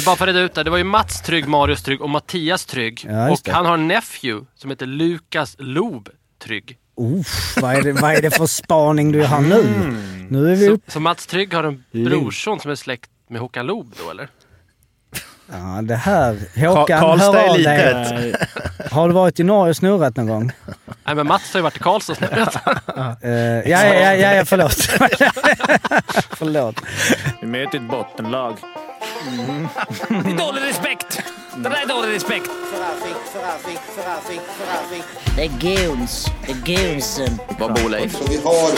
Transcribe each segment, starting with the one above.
Men bara för att reda ut det, det var ju Mats Trygg, Marius Trygg och Mattias Trygg. Ja, och det. han har en nephew som heter Lukas Loob Trygg. Uff, vad, är det, vad är det för spaning du har nu? Mm. Nu är vi Så, upp... så Mats Trygg har en brorson som är släkt med Håkan Loob då eller? Ja, det här... Håkan, Karlstad hör är av litet. dig. Har du varit i Norge och snurrat någon gång? Nej men Mats har ju varit i Karlstad och snurrat. Uh, ja, ja, ja, ja, förlåt. förlåt. Vi möter ett bottenlag. Det är dålig respekt! Det där är dålig respekt! Det är goons. Det är goonsen. Vad bor Leif? Så vi har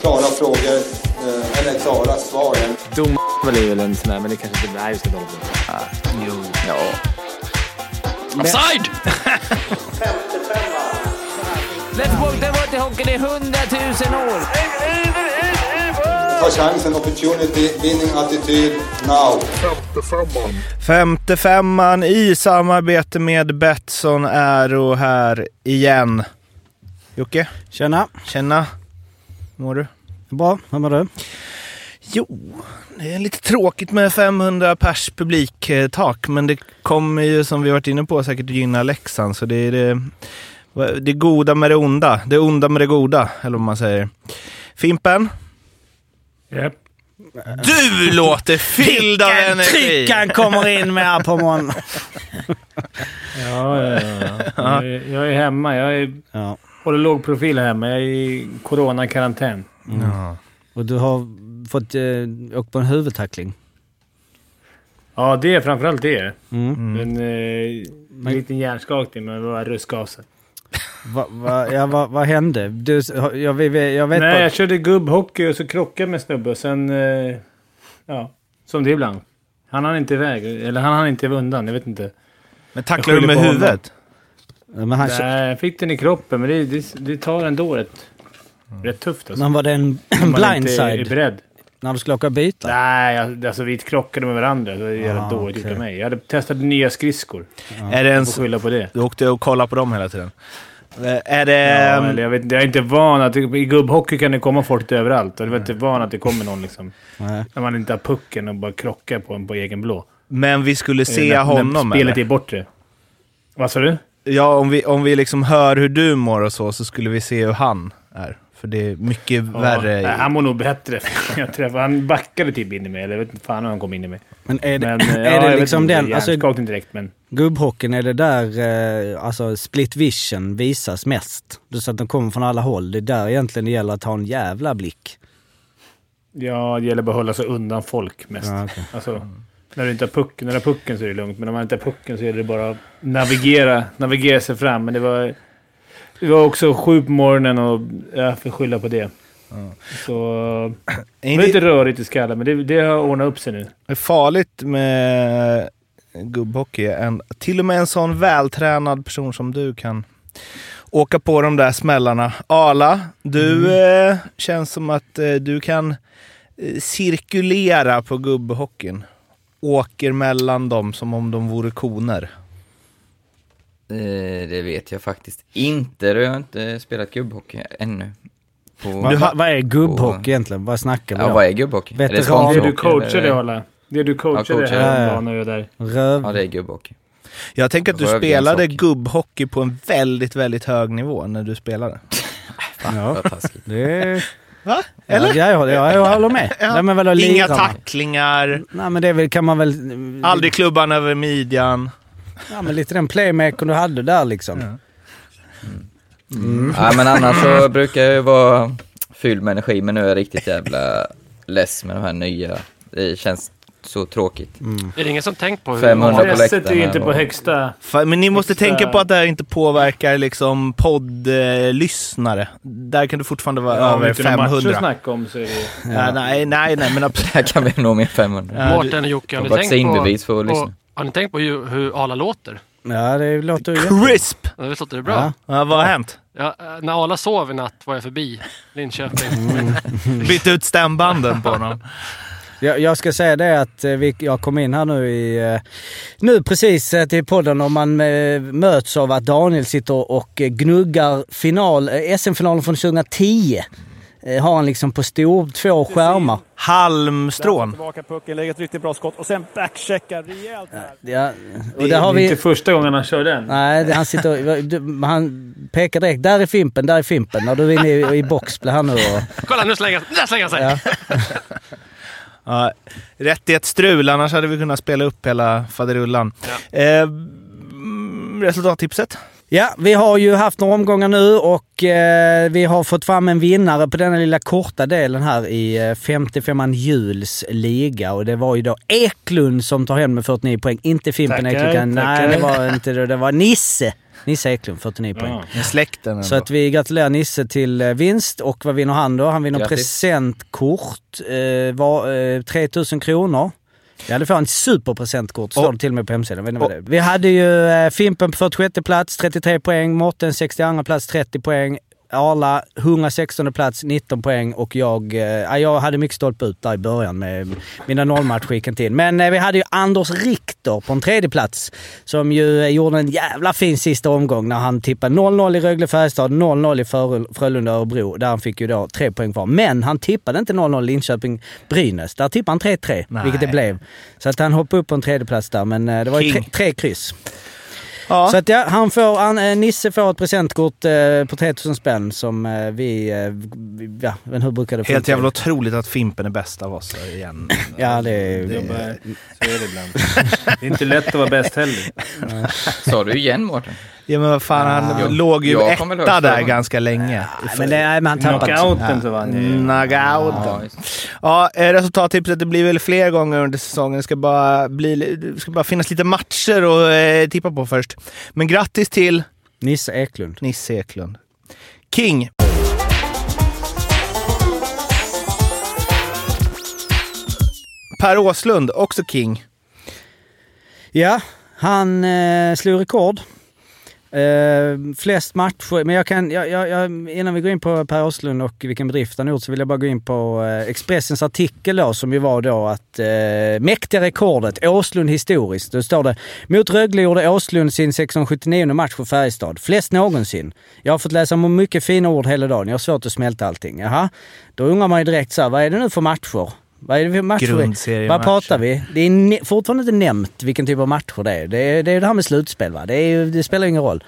klara frågor, eh, eller klara svar. Dom är väl en sån där, men det kanske inte... Nej, vi ska dåligt. Jo. Ja. Offside! Let's walk the water hockeyn i hundratusen år! Ta chansen, opportunity, winning attityd, now. Femte femman i samarbete med Betsson är här igen. Jocke, Tjena. tjena. Hur mår du? Bra, hur mår du? Jo, det är lite tråkigt med 500 pers publiktak, men det kommer ju som vi varit inne på säkert att gynna Leksand. Så det är det, det goda med det onda. Det onda med det goda, eller vad man säger. Fimpen, Yep. du låter fylld av Vilken energi! tryck han kommer in med här på morgonen. Ja, ja, ja. Jag, är, jag är hemma. Jag är, Ja. håller låg profil här hemma. Jag är i coronakarantän. Ja. Och du har fått eh, åkt på en huvudtackling. Ja, det är framförallt det. Mm. Men, eh, en liten hjärnskakning, men det var ruska av sig. Va, va, ja, va, vad hände? Du, jag, vet- jag vet Nej, bara... jag körde gubbhockey och så krockade jag med snubbe och sen... Eh, ja, som det är ibland. Han hann inte iväg. Eller han hann inte undan, jag vet inte. Men tacklar du Jag med huvudet? Men, han, Nej, jag fick den i kroppen, men det, det, det tar ändå rätt, rätt tufft alltså. men var det en Om man inte är blindside beredd. När du skulle åka och byta? Nej, alltså vi krockade med varandra. Det var jävla Ah, dåligt av mig. Jag hade testat nya skridskor. Är det en... Skylla på det. Du åkte och kollade på dem hela tiden? Eh, Är det... Ja, jag, vet, jag är inte van att... I gubbhockey kan det komma folk överallt. Och jag är inte van att det kommer någon liksom... Nej. När man inte har pucken och bara krockar på en på egen blå. Men vi skulle se när, När honom spelet eller? är bortre. Vad sa du? Ja, om vi, om vi liksom hör hur du mår och så, så skulle vi se hur han är. För det är mycket värre. Ja, han mår nog bättre. jag träffade, han backade typ in i mig. Eller jag vet inte fan hur han kom in i mig. Men är det, Men, är ja, det liksom inte, den... Alltså, direkt, men... gubbhockeyn, är det där eh, alltså split vision visas mest? Du sa att de kommer från alla håll. Det är där egentligen det gäller att ha en jävla blick. Ja, det gäller bara att hålla sig undan folk mest. Ja, okej. Alltså, när du inte har pucken, när du har pucken så är det lugnt. Men om man inte har pucken så är det bara att navigera, navigera sig fram. Men det var, det var också sju på morgonen och jag får skylla på det. Så... Är Det var lite inte rörigt i skallen, men det, det har ordnat upp sig nu. det farligt med gubbhockey? En, till och med en sån vältränad person som du kan åka på de där smällarna. Arla, du eh, känns som att eh, du kan eh, cirkulera på gubbhockeyn. Åker mellan dem som om de vore koner. Eh, det vet jag faktiskt inte. Jag har inte spelat gubbhockey ännu. På, Va, va, vad är gubbhockey egentligen? Vad snackar vi ja, då? vad är gubbhockey? Är det Veteran. Det du hockey, coachade, eller? Arla. Det du coachade Ja. Ja, ja. häromdagen när jag var där. Röv... Ja, det är gubbhockey. Jag tänker att du Rövgångshockey. spelade gubbhockey på en väldigt, väldigt hög nivå när du spelade. Ja, Vad taskigt. det är... Va? Eller? Ja, jag, jag, jag håller med. Ja. Nej, Inga tacklingar, Nej, men det är väl, kan man väl... aldrig klubban över midjan. Ja, men lite den playmaker du hade där liksom. Ja. Ja, men annars så brukar jag ju vara fylld med energi, men nu är jag riktigt jävla less med de här nya. Det känns så tråkigt. Är det ingen som tänkt på hur... 500 på Intresset är ju inte på högsta... Men ni måste Extra- tänka på att det här inte påverkar liksom poddlyssnare. Där kan du fortfarande vara Ja, över inte några matcher att 500. snacka om så är det... Ja, nej, nej, nej, men absolut. Här kan vi nå med 500. Ja, Mårten och Jocke, har ni tänkt på... vaccinbevis för att på lyssna. Har ni tänkt på hur, hur Arla låter? Ja, det låter ju Crisp! Ja, Det låter det bra. Ja. Ja, vad har hänt? Ja, eh, när Arla sov i natt var jag förbi Linköping. Mm. Bytt ut stämbanden på honom. Jag, jag ska säga det att eh, vi, jag kom in här nu i... eh, Nu precis till podden och man möts av att Daniel sitter och gnuggar final, SM-finalen från 2010. Eh, har han liksom på stor, två skärmar. Halmstrån. Tillbaka pucken, lägger ett riktigt bra skott och sen backcheckar rejält. Ja, och Det är vi... inte första gången han kör den. Nej, det- han sitter du- Han pekar direkt. Där är Fimpen, där är Fimpen. När du är inne i, i box blir han nu och... Kolla nu slänger där slänger han sig! Ja. Ja, rättighetsstrul, annars hade vi kunnat spela upp hela faderullan. Eh, mm, resultattipset? Ja, vi har ju haft några omgångar nu och eh, vi har fått fram en vinnare på denna lilla korta delen här i eh, 55an Juls liga. Och det var ju då Eklund som tar hem med 49 poäng. Inte Fimpen Tackar, Eklund. Nej, tackar. det var inte det. Det var Nisse. Nisse Eklund, 49 poäng. Med släkten. Så ändå. att vi gratulerar Nisse till eh, vinst. Och vad vinner han då? Han vinner Grattis. presentkort. Eh, var, eh, 3000 kronor. Ja, det får ett superpresentkort. Står det till och med på hemsidan. Vi hade ju eh, Fimpen på 46 plats, 33 poäng. Mårten 62 plats, 30 poäng. Arla 116 plats, 19 poäng och jag, eh, ja, jag hade mycket stolpe ut där i början med mina nollmatcher gick inte in. Men eh, vi hade ju Anders Richter på en tredje plats som ju eh, gjorde en jävla fin sista omgång när han tippade 0-0 i Rögle-Färjestad, 0-0 i Frölunda-Örebro. Där han fick ju då tre poäng kvar. Men han tippade inte 0-0 Linköping-Brynäs. Där tippade han 3-3, Nej. vilket det blev. Så att han hoppade upp på en tredje plats där, men eh, det var ju tre, tre kryss. Ja. Så att ja, han får, han, eh, Nisse får ett presentkort eh, på 3000 spänn som eh, vi, eh, vi- ja, men hur brukar det Helt funka? jävla otroligt att Fimpen är bäst av oss igen. Ja, det är... Jag bara, så är det ibland. Det är inte lätt att vara bäst heller. Sa du igen Mårten? Ja men vad fan, han Ja. låg ju Jag etta där över. ganska länge. Nej, men, det, nej, men han tappade. Knockouten så vann ju. Knockouten. Ja, just. Ja, eh, resultattipset det blir väl fler gånger under säsongen. Det ska bara, bli, det ska bara finnas lite matcher att eh, tippa på först. Men grattis till Nisse Eklund. Nisse Eklund. King! Per Åslund, också King. Ja, han eh, slog rekord. Uh, flest matcher, men jag kan, jag, jag, jag, innan vi går in på Per Åslund och vilken bedrift han gjort så vill jag bara gå in på uh, Expressens artikel då som ju var då att uh, mäktiga rekordet, Åslund historiskt. Då står det mot Rögle gjorde Åslund sin 679 match för Färjestad. Flest någonsin. Jag har fått läsa om mycket fina ord hela dagen. Jag har svårt att smälta allting. Jaha, då undrar man ju direkt så här, vad är det nu för matcher? Vad är det för matcher? Vad pratar vi? Det är fortfarande inte nämnt vilken typ av matcher det är. Det är det, är det här med slutspel va? Det, är, det spelar ingen roll.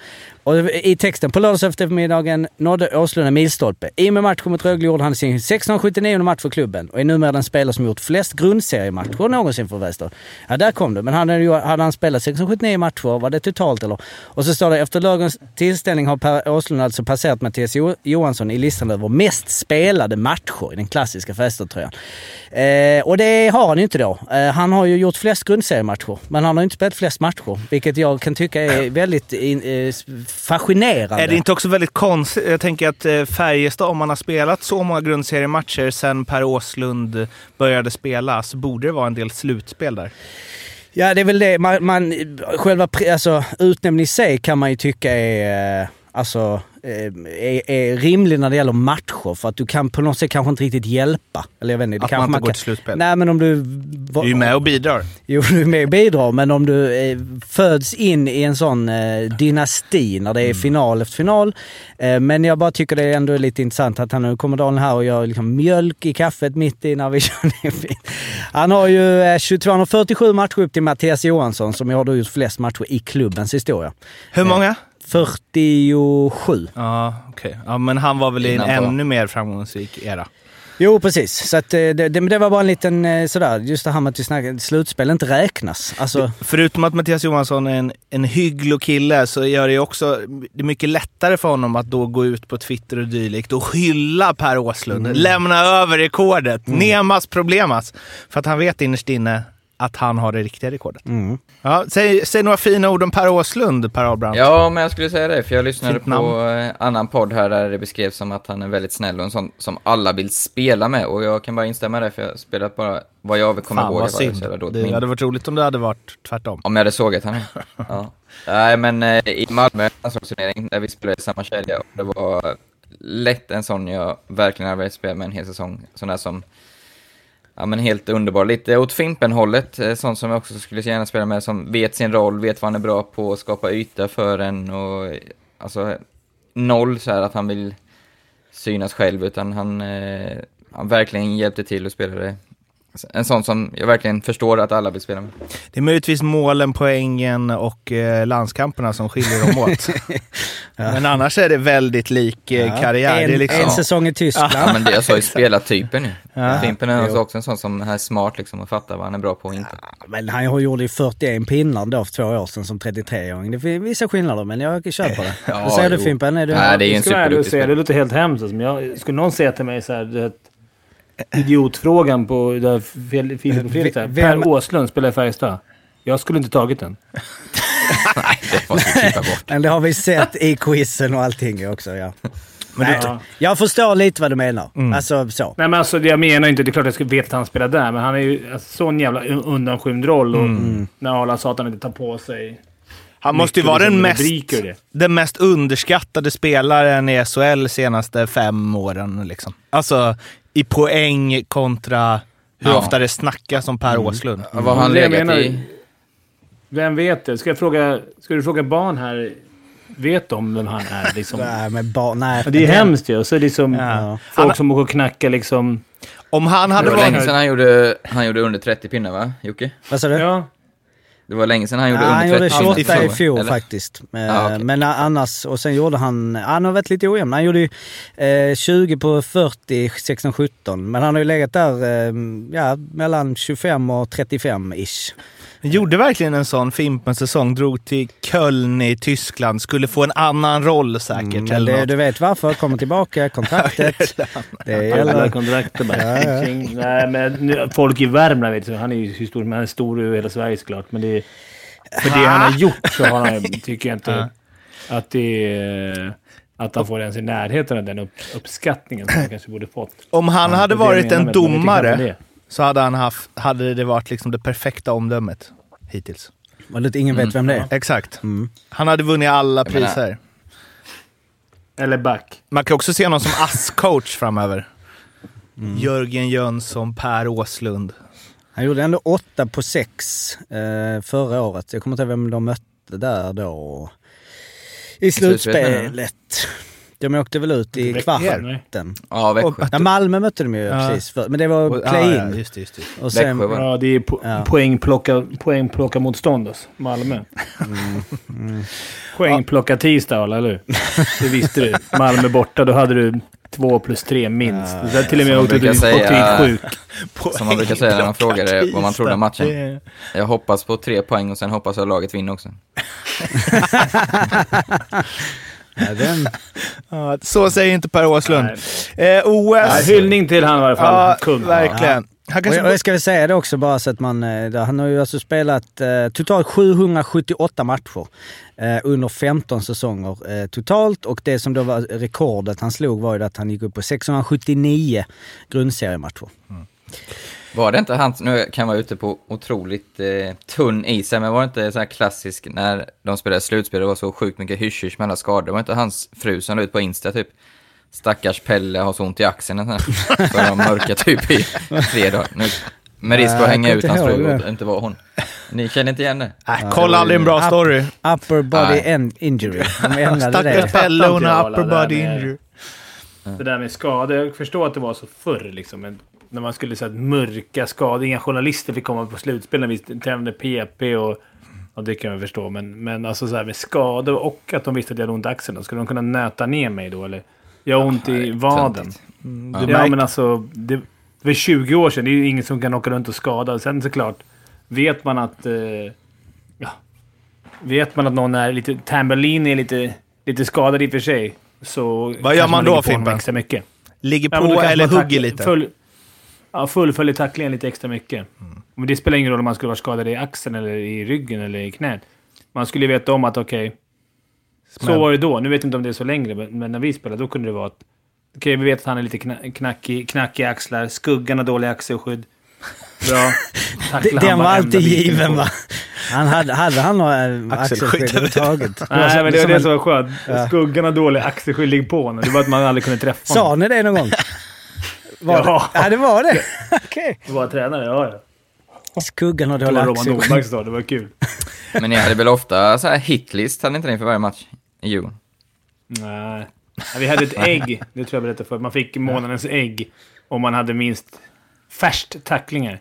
Och i texten på lördags eftermiddagen nådde Åslund en milstolpe. I och med matchen mot Rögle gjorde han sin 1679 match för klubben och är numera den spelare som gjort flest grundseriematcher någonsin för Väster. Ja, där kom det. Men hade, ju- hade han spelat 1679 matcher, var det totalt eller? Och så står det efter lördagens tillställning har Per Åslund alltså passerat Mattias Jo- Johansson i listan över mest spelade matcher i den klassiska Färjestadtröjan. Eh, och det har han ju inte då. Eh, han har ju gjort flest grundseriematcher, men han har ju inte spelat flest matcher. Vilket jag kan tycka är väldigt in, eh, fascinerande. Är det inte också väldigt konstigt? Jag tänker att eh, Färjestad, om man har spelat så många grundseriematcher sen Per Åslund började spela, så borde det vara en del slutspel där. Ja, det är väl det. Man, man, själva alltså, utnämning i sig kan man ju tycka är, eh, alltså, är, är rimlig när det gäller matcher. För att du kan på något sätt kanske inte riktigt hjälpa. Eller jag vet inte. det Att man inte går kan, till slutspel. Nej, men om du... Du är med och bidrar. Jo, du är med och bidrar, men om du eh, föds in i en sån eh, dynasti när det är Mm. final efter final. Eh, men jag bara tycker det är ändå lite intressant att han nu kommer Daniel här och gör liksom mjölk i kaffet mitt i när vi kör ner. Han har ju eh, 22, han har 47 matcher upp till Mattias Johansson som har då gjort flest matcher i klubbens historia. Hur många? 47. Ja, okej. Ja, men han var väl i en ännu mer framgångsrik era. Jo, precis. Så att, eh, det, det, det var bara en liten eh, sådär, just det här med att vi snackar, slutspel inte räknas. Alltså, Förutom att Mattias Johansson är en, en hygglig kille så gör det ju också det är mycket lättare för honom att då gå ut på Twitter och dylikt och hylla Per Åslund. Lämna över rekordet. Nemas problemas. För att han vet innerst inne att han har det riktiga rekordet. mm. Ja, säg, säg några fina ord om Per Åslund, Per Ahlbrand. Ja, men jag skulle säga det, för jag lyssnade Fint på namn. eh, annan podd här där det beskrevs som att han är väldigt snäll och en sån som alla vill spela med. Och jag kan bara instämma det, för jag har spelat bara vad jag kommer Fan ihåg. vad synd. Det hade varit roligt om det hade varit tvärtom. Om jag hade sågat honom. ja. Nej, men eh, i Malmö landslagsturnering där vi spelade i samma kedja, och det var lätt en sån jag verkligen hade velat spela med en hel säsong. Sån där som, ja men helt underbar. Lite åt Fimpen-hållet, eh, sånt som jag också skulle gärna spela med, som vet sin roll, vet vad han är bra på, skapa yta för en och alltså noll så här att han vill synas själv, utan han, eh, han verkligen hjälpte till och spelade. En sån som jag verkligen förstår att alla vill spela med. Det är möjligtvis målen, poängen och eh, landskamperna som skiljer dem åt. Men annars är det väldigt lik eh, Ja. karriär. En, det är liksom... en säsong i Tyskland. Ja, men det jag sa ju spelartypen ju. Ja. Fimpen är Jo. också en sån som är smart liksom och fattar vad han är bra på och inte. Men han har gjort ju 41 pinnar då för två år sedan som 33-åring. Det finns vissa skillnader men jag kör på det. Ja, Vad säger du. Fimpen? Är du... Nej, det är ju en superduktig säga, det spelare. låter helt hemskt. alltså, Men jag, skulle någon säga till mig så här, du vet, idiotfrågan på där fel- Filip och Fredrik, så här, Vem- Per Åslund spelar i Färjestad. Jag skulle inte tagit den. Nej, det måste vi klippa bort. Men det har vi sett i quizen och allting också ja. Men Nej, det, Jag förstår lite vad du menar. Mm. Alltså så. nej, men alltså, det jag menar inte, det är klart jag skulle veta att han spelar där, men han är ju alltså, sån jävla un- undanskymd roll. Och När Arla sa att han inte tar på sig Han måste ju vara den liksom, mest, den mest underskattade spelaren i SHL senaste fem åren. Liksom. Alltså i poäng kontra hur Ja. ofta det snackas om Per Åslund. Vad har han Det jag legat menar- i? Vem vet det? Ska, jag fråga, ska du fråga barn här? Vet de vem han är? Liksom? Nej, men bara, nej. Ja, det är hemskt ju. Och så är det liksom Ja. folk Han- som åker och knackar liksom. Om han Det hade var varit... länge sedan han gjorde, han gjorde under 30 pinnar va, Jocke? Vad sa du? Ja. Det var länge sedan han gjorde Ja, han under 30 gjorde pinnar. 28 i va? fjol Eller? faktiskt. Eh, Ja, okej. Men annars, och sen gjorde han, han har varit lite ojämn. Han gjorde ju eh, 20 på 40, 16-17. Men han har ju legat där eh, ja, mellan 25 och 35-ish. Gjorde verkligen en sån Fimpen-säsong, drog till Köln i Tyskland, skulle få en annan roll säkert. Mm, eller det, du vet varför, kommer tillbaka, kontraktet. det gäller. kontraktet bara. Ja, ja. Kring- Nej, men nu, folk i Värmland vet ju, han är ju historisk, men han är stor i hela Sverige såklart. Men det, för det han har gjort så har han, tycker jag inte att det är... Att han får ens i närheten av den upp, uppskattningen som han kanske borde fått. Om han Ja, hade varit en domare så hade, han haft, hade det varit liksom det perfekta omdömet hittills. Lite, ingen vet vem det är. Exakt. Mm. Han hade vunnit alla Jag menar- priser. Eller back. Man kan också se någon som ASS-coach framöver. Jörgen Jönsson, Per Åslund. Han gjorde ändå 8 på 6 eh, förra året. Jag kommer inte ihåg vem de mötte där då. I slutspelet. De åkte väl ut i Växjö, kvarten. Ja, Växjö. Ja, Malmö mötte de ju Ja. precis för, men det var Och- ja, play-in. ja, just det, just det. och sen, Växjö. Ja, det är po Ja. poängplocka, poängplocka motstånd oss. Malmö. Poängplocka tisdag, eller hur? Det visste du. Malmö borta, då hade du två plus tre minst. Ja, Det till och med åkte dit sjuk. Som man brukar säga när man frågar vad man trodde om matchen. Det- Jag hoppas på tre poäng och sen hoppas jag laget vinner också. ja, den, Ja, så säger inte Per Åslund. Eh, OS. Nej, hyllning till han i alla fall. Ja, Kung. verkligen. Han och kanske jag, och jag ska väl säga det också bara så att man... eh, Han har ju alltså spelat eh, totalt 778 matcher eh, under 15 säsonger eh, totalt. Och det som då var rekordet han slog var ju att han gick upp på 679 grundseriematcher. Var det inte han, nu kan jag vara ute på otroligt eh, tunn is men var det inte så här klassisk när de spelade slutspel, det var så sjukt mycket hysch med alla skador, var det inte hans fru som la ut på Insta typ? Stackars Pelle har så ont i axeln och sånt här. Så de mörka typ i tre dagar. Nu, med risk för att hänga ut hans inte fru och inte vara hon. Ni känner inte igen det? Nej, kolla aldrig en bra Up- story. Upper body en injury. De Stackars det. Pelle, hon har upper body det där med- injury. Det där med skador. Jag förstår att det var så förr liksom. Men när man skulle säga mörka skador. Inga journalister fick komma på slutspel när vi tränade PP och... Ja, det kan jag förstå. Men, men alltså så här med skador och att de visste att jag hade ont i axeln. Då, skulle de kunna nöta ner mig då eller? Jag har ont i vaden. Du Ja, märker- men alltså... Det, det var 20 år sedan. Det är ju ingen som kan åka runt och skada. Sen såklart, vet man att... Eh, ja, vet man att någon är lite... Tambellini är lite, lite skadad i och för sig. Så Vad gör kanske man då, Fimpen? Extra mycket. Ligger Ja, på kanske eller man hugger lite. Full, ja, fullföljer tacklingen lite extra mycket. Men det spelar ingen roll om man skulle vara skadad i axeln, eller i ryggen eller i knät. Man skulle ju veta om att okej, så var det då. Nu vet jag inte om det är så längre, men, när vi spelade då kunde det vara att okej, vi vet att han är lite kna- knackig, knackig axlar, skuggan har dålig axelskydd. Bra. Tackla Den han var alltid given va? Han hade, hade han några Axelskydd. axelskydd överhuvudtaget? Nej, men det var det som var skönt. Skuggan har dålig axelskydd, ligg på honom. Det var att man aldrig kunde träffa Sa honom. ni det någon gång? Var Ja. Det? ja, det var det. Okej. Det var tränare, ja ja. Skuggan har Det var Roman axelskydd. Nordmark sa, det var kul. Men ni hade väl ofta så här hitlist, hade ni inte det för varje match i Djurgården? Nej. Vi hade ett ägg, det tror jag berättade för. Man fick månadens ägg om man hade minst färskt tacklingar.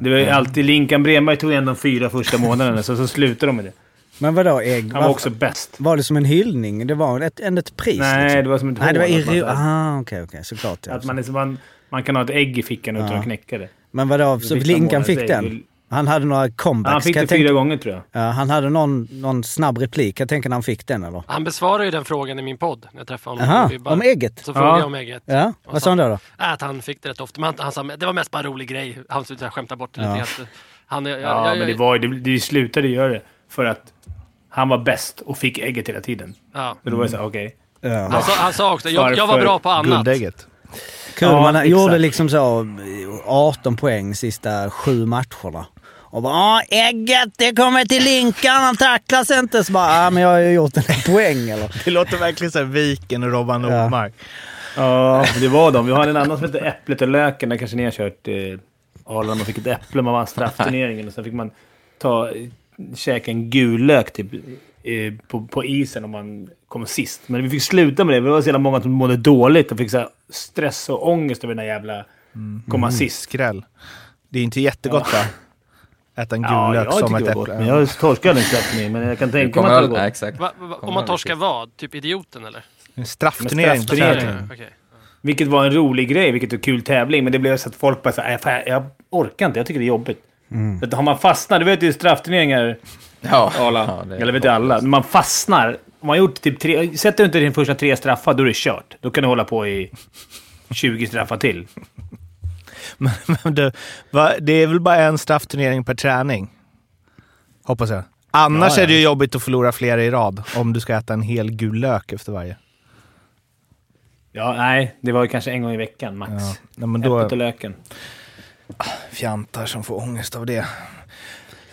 Det var ju alltid Linkan Bremberg tog igen de fyra första månaderna, så, så slutade de med det. Men vadå ägg? Han var också bäst. Var det som en hyllning? Det var ett, ändå ett pris? Nej, liksom. det var som ett Nej, det var i Aha, okej, okej. Såklart. Ja. Att man, liksom, man, man kan ha ett ägg i fickan utan Ja. att knäcka det. Men vadå, så Linkan fick ägg. den? Han hade några comebacks. Han fick det tänka- fyra gånger tror jag. Ja, han hade någon, någon snabb replik. Jag tänker när han fick den eller? Han besvarade ju den frågan i min podd när jag träffade honom. Aha, bara- om ägget? Så frågade Ja. jag om ägget. Ja, vad sa han då? då? Att han fick det rätt ofta. Men han, han sa det var mest bara en rolig grej. Han slutade skämta bort det Ja. lite. Han, jag, Ja, jag, men det, var, ju- det, det slutade göra det för att han var bäst och fick ägget hela tiden. ja. Så då var det såhär, okej. Ja. han, sa, han sa också, jag, jag var bra på annat. Guldägget. Kul, Ja, man exakt. gjorde liksom så 18 poäng sista sju matcherna. Och bara "Ah, ägget, det kommer till Linkan, han tacklas inte. Så bara, ah, men jag har ju gjort en poäng eller? Det låter verkligen som Viken och Robban Ja. Nordmark. Ja, det var de. Vi har en annan som heter Äpplet och löken. Där kanske ni har kört eh, Arlanda. Man fick ett äpple, man vann straffturneringen. Och sen fick man ta, käka en gul lök typ, eh, på, på isen om man kom sist. Men vi fick sluta med det. Det var så jävla många som mådde dåligt och fick så här stress och ångest över den där jävla komma sist. Skräll. Det är inte jättegott va? Äta en gul Ja, lök jag som ett äpple. Men jag torskade aldrig straffning. Men jag kan tänka mig att det var exakt. Va, va, om man torskar vad? Typ idioten eller? En straffturnering. Vilket var en rolig grej, vilket var en kul tävling. Men det blev så att folk bara så här, "Äh, jag orkar inte, jag tycker det är jobbigt. Så att har man fastnat, du vet ju straffturneringar, Ja. Arla. Ja, Eller vet jag alla. När man fastnar, om man gjort typ tre... Sätter du inte din första tre straffar, då är det kört. Då kan du hålla på i 20 straffar till. Men, men du, va, det är väl bara en straffturnering per träning? Hoppas jag. Annars Ja, ja. är det ju jobbigt att förlora flera i rad. Om du ska äta en hel gul lök efter varje. Ja, nej. Det var ju kanske en gång i veckan, max. Ja. Nej, men då, Äpplet och löken. fjantar som får ångest av det.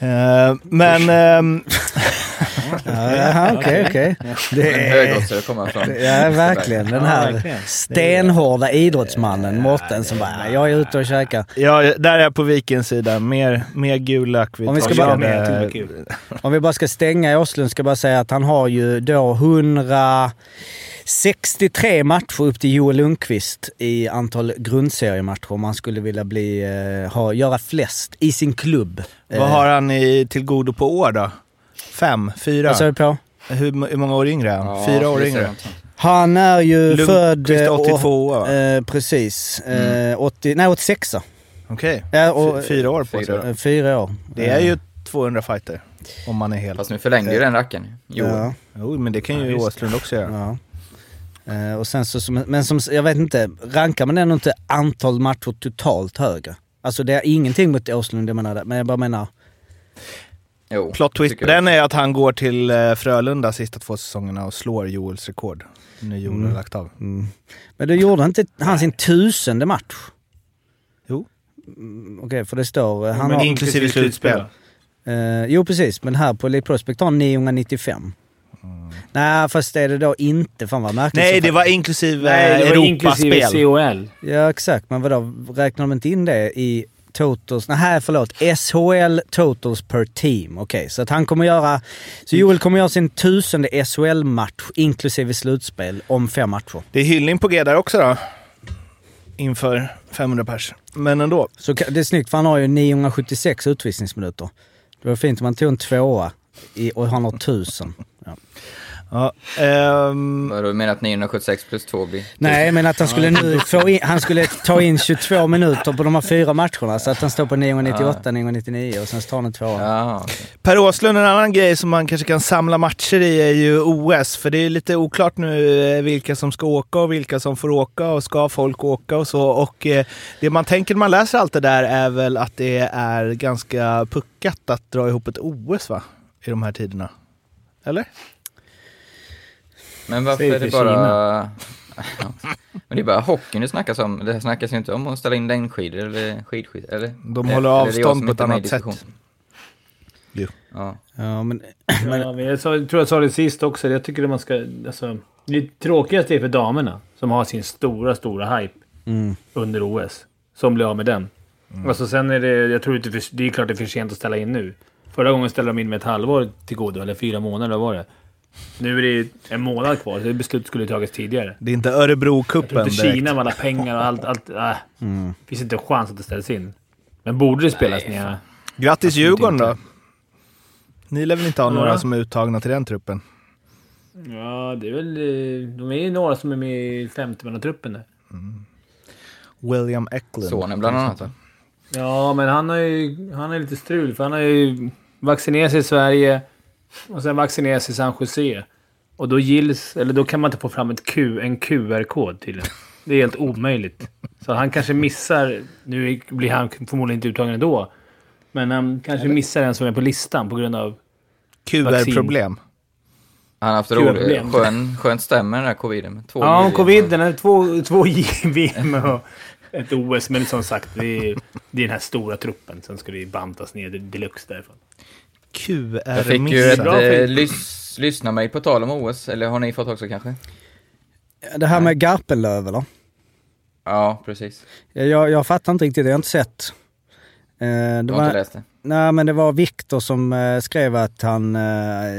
Eh, men... Ja, Jaha, okej, okej. Det är... Högoddsare kommer från. Ja, verkligen. Den här stenhårda idrottsmannen Mårten som bara, jag är ute och käkar. ja, där är jag på Vikens sida. Mer, mer gul lök. Vi Om vi ska bara- det kul. Om vi bara ska stänga i Åslund ska jag bara säga att han har ju då 163 matcher upp till Joel Lundqvist i antal grundseriematcher om han skulle vilja bli, eh, ha, göra flest i sin klubb. Vad har han i till godo på år då? Fem? Fyra? Vad sa du på? hur, hur många år yngre är han? Ja, Fyra år yngre? Han är ju Lundqvist född... är eh, 82 va? och- eh, precis. Eh, 80, nej, 86 Okej. ja, och, Fy- Fyra år på sig. Fyra. eh, Fyra år. Det är ju 200 fighter. Om man är hel. Fast nu förlängde ju den rackaren. Jo. Ja. Jo, men det kan ju Ja, Åslund också göra. Ja. Eh, och sen så, men som, jag vet inte, rankar man ändå inte antal matcher totalt högre? Alltså det är ingenting mot Åslund, jag menar det, men jag bara menar... Jo. Plot twist på den är att han går till eh, Frölunda sista två säsongerna och slår Joels rekord. Nu Joel har Mm. lagt av. Mm. Men då gjorde inte han sin tusende match? Jo. Mm, Okej, för det står... eh, Han Men har, inklusive slutspel. eh, jo precis, men här på Elite Prospect har han 995. Nej, fast är det då inte. Fan vad märkligt. Nej, det var inklusive Nej, det var inklusive. COL. Ja, exakt. Men vadå, räknar de inte in det i totals? Nej, förlåt. SHL totals per team. Okej, så att han kommer göra... Så Joel kommer göra sin tusende SHL-match inklusive slutspel om fem matcher. Det är hyllning på G där också då. Inför 500 pers. Men ändå. Så det är snyggt för han har ju 976 utvisningsminuter. Det var fint om han tog en tvåa i, och han har 1000. Ja. Ja, ehm, Vadå, Du menar att 976 plus 2 blir... Nej, men att han skulle nu få in, han skulle ta in 22 minuter på de här fyra matcherna. Så att han står på 998, 999 och sen tar han en tvåa. Ja, okej. Per Åslund, en annan grej som man kanske kan samla matcher i är ju OS. För det är lite oklart nu eh, vilka som ska åka och vilka som får åka och ska folk åka och så. Och eh, det man tänker när man läser allt det där är väl att det är ganska puckat att dra ihop ett OS va? I de här tiderna. Eller? Men varför är det bara... Men det är bara hockeyn det snackas om. Det snackas ju inte om att ställa in längdskidor eller skidskidor, eller? De håller eller avstånd på ett annat sätt. Jo. Ja. Ja, men, Ja, men jag, sa, jag tror jag sa det sist också. Jag tycker att man ska... Alltså, det tråkigaste är för damerna som har sin stora, stora hype mm. under OS. Som blir av med den. Alltså sen är det... Jag tror inte... Det är klart det är för sent att ställa in nu. Förra gången ställde de in med ett halvår till godo, eller fyra månader, var det? Nu är det en månad kvar. Det beslutet skulle tagits tidigare. Det är inte Örebro-cupen direkt. Kina med alla pengar och allt. allt äh. Mm. finns inte en chans att det ställs in. Men borde det spelas Nej, ner? Grattis Djurgården inte. då. Ni lär väl inte ha några Ja. som är uttagna till den truppen? Ja, det är väl... eh, De är ju några som är med i 50-mannatruppen där. William Eklund. Sonen bland annat. Ja, men han har ju han är lite strul. För han har ju vaccinerat sig i Sverige och sen vaccinerat sig i San Jose. Och då gills... Eller då kan man inte få fram ett Q, en QR-kod till Det är helt omöjligt. Så han kanske missar... Nu blir han förmodligen inte uttagen ändå. Men han kanske missar en som är på listan på grund av... QR-problem. Han har haft roligt. Skön, skönt stämmer den där coviden. med Två Ja, JVM. covid. Den är två, två JVM och ett OS. Men som sagt, det är, det är den här stora truppen. Sen ska det bantas ner deluxe därifrån. Jag fick ju ett Bra eh, lys, lyssna mig på tal om OS. Eller har ni fått också kanske? Det här med Garpenlöv eller? Ja, precis. Jag, jag fattar inte riktigt, jag har inte sett. Eh, det Du har inte läst det? Nej men det var Viktor som eh, skrev att han, eh,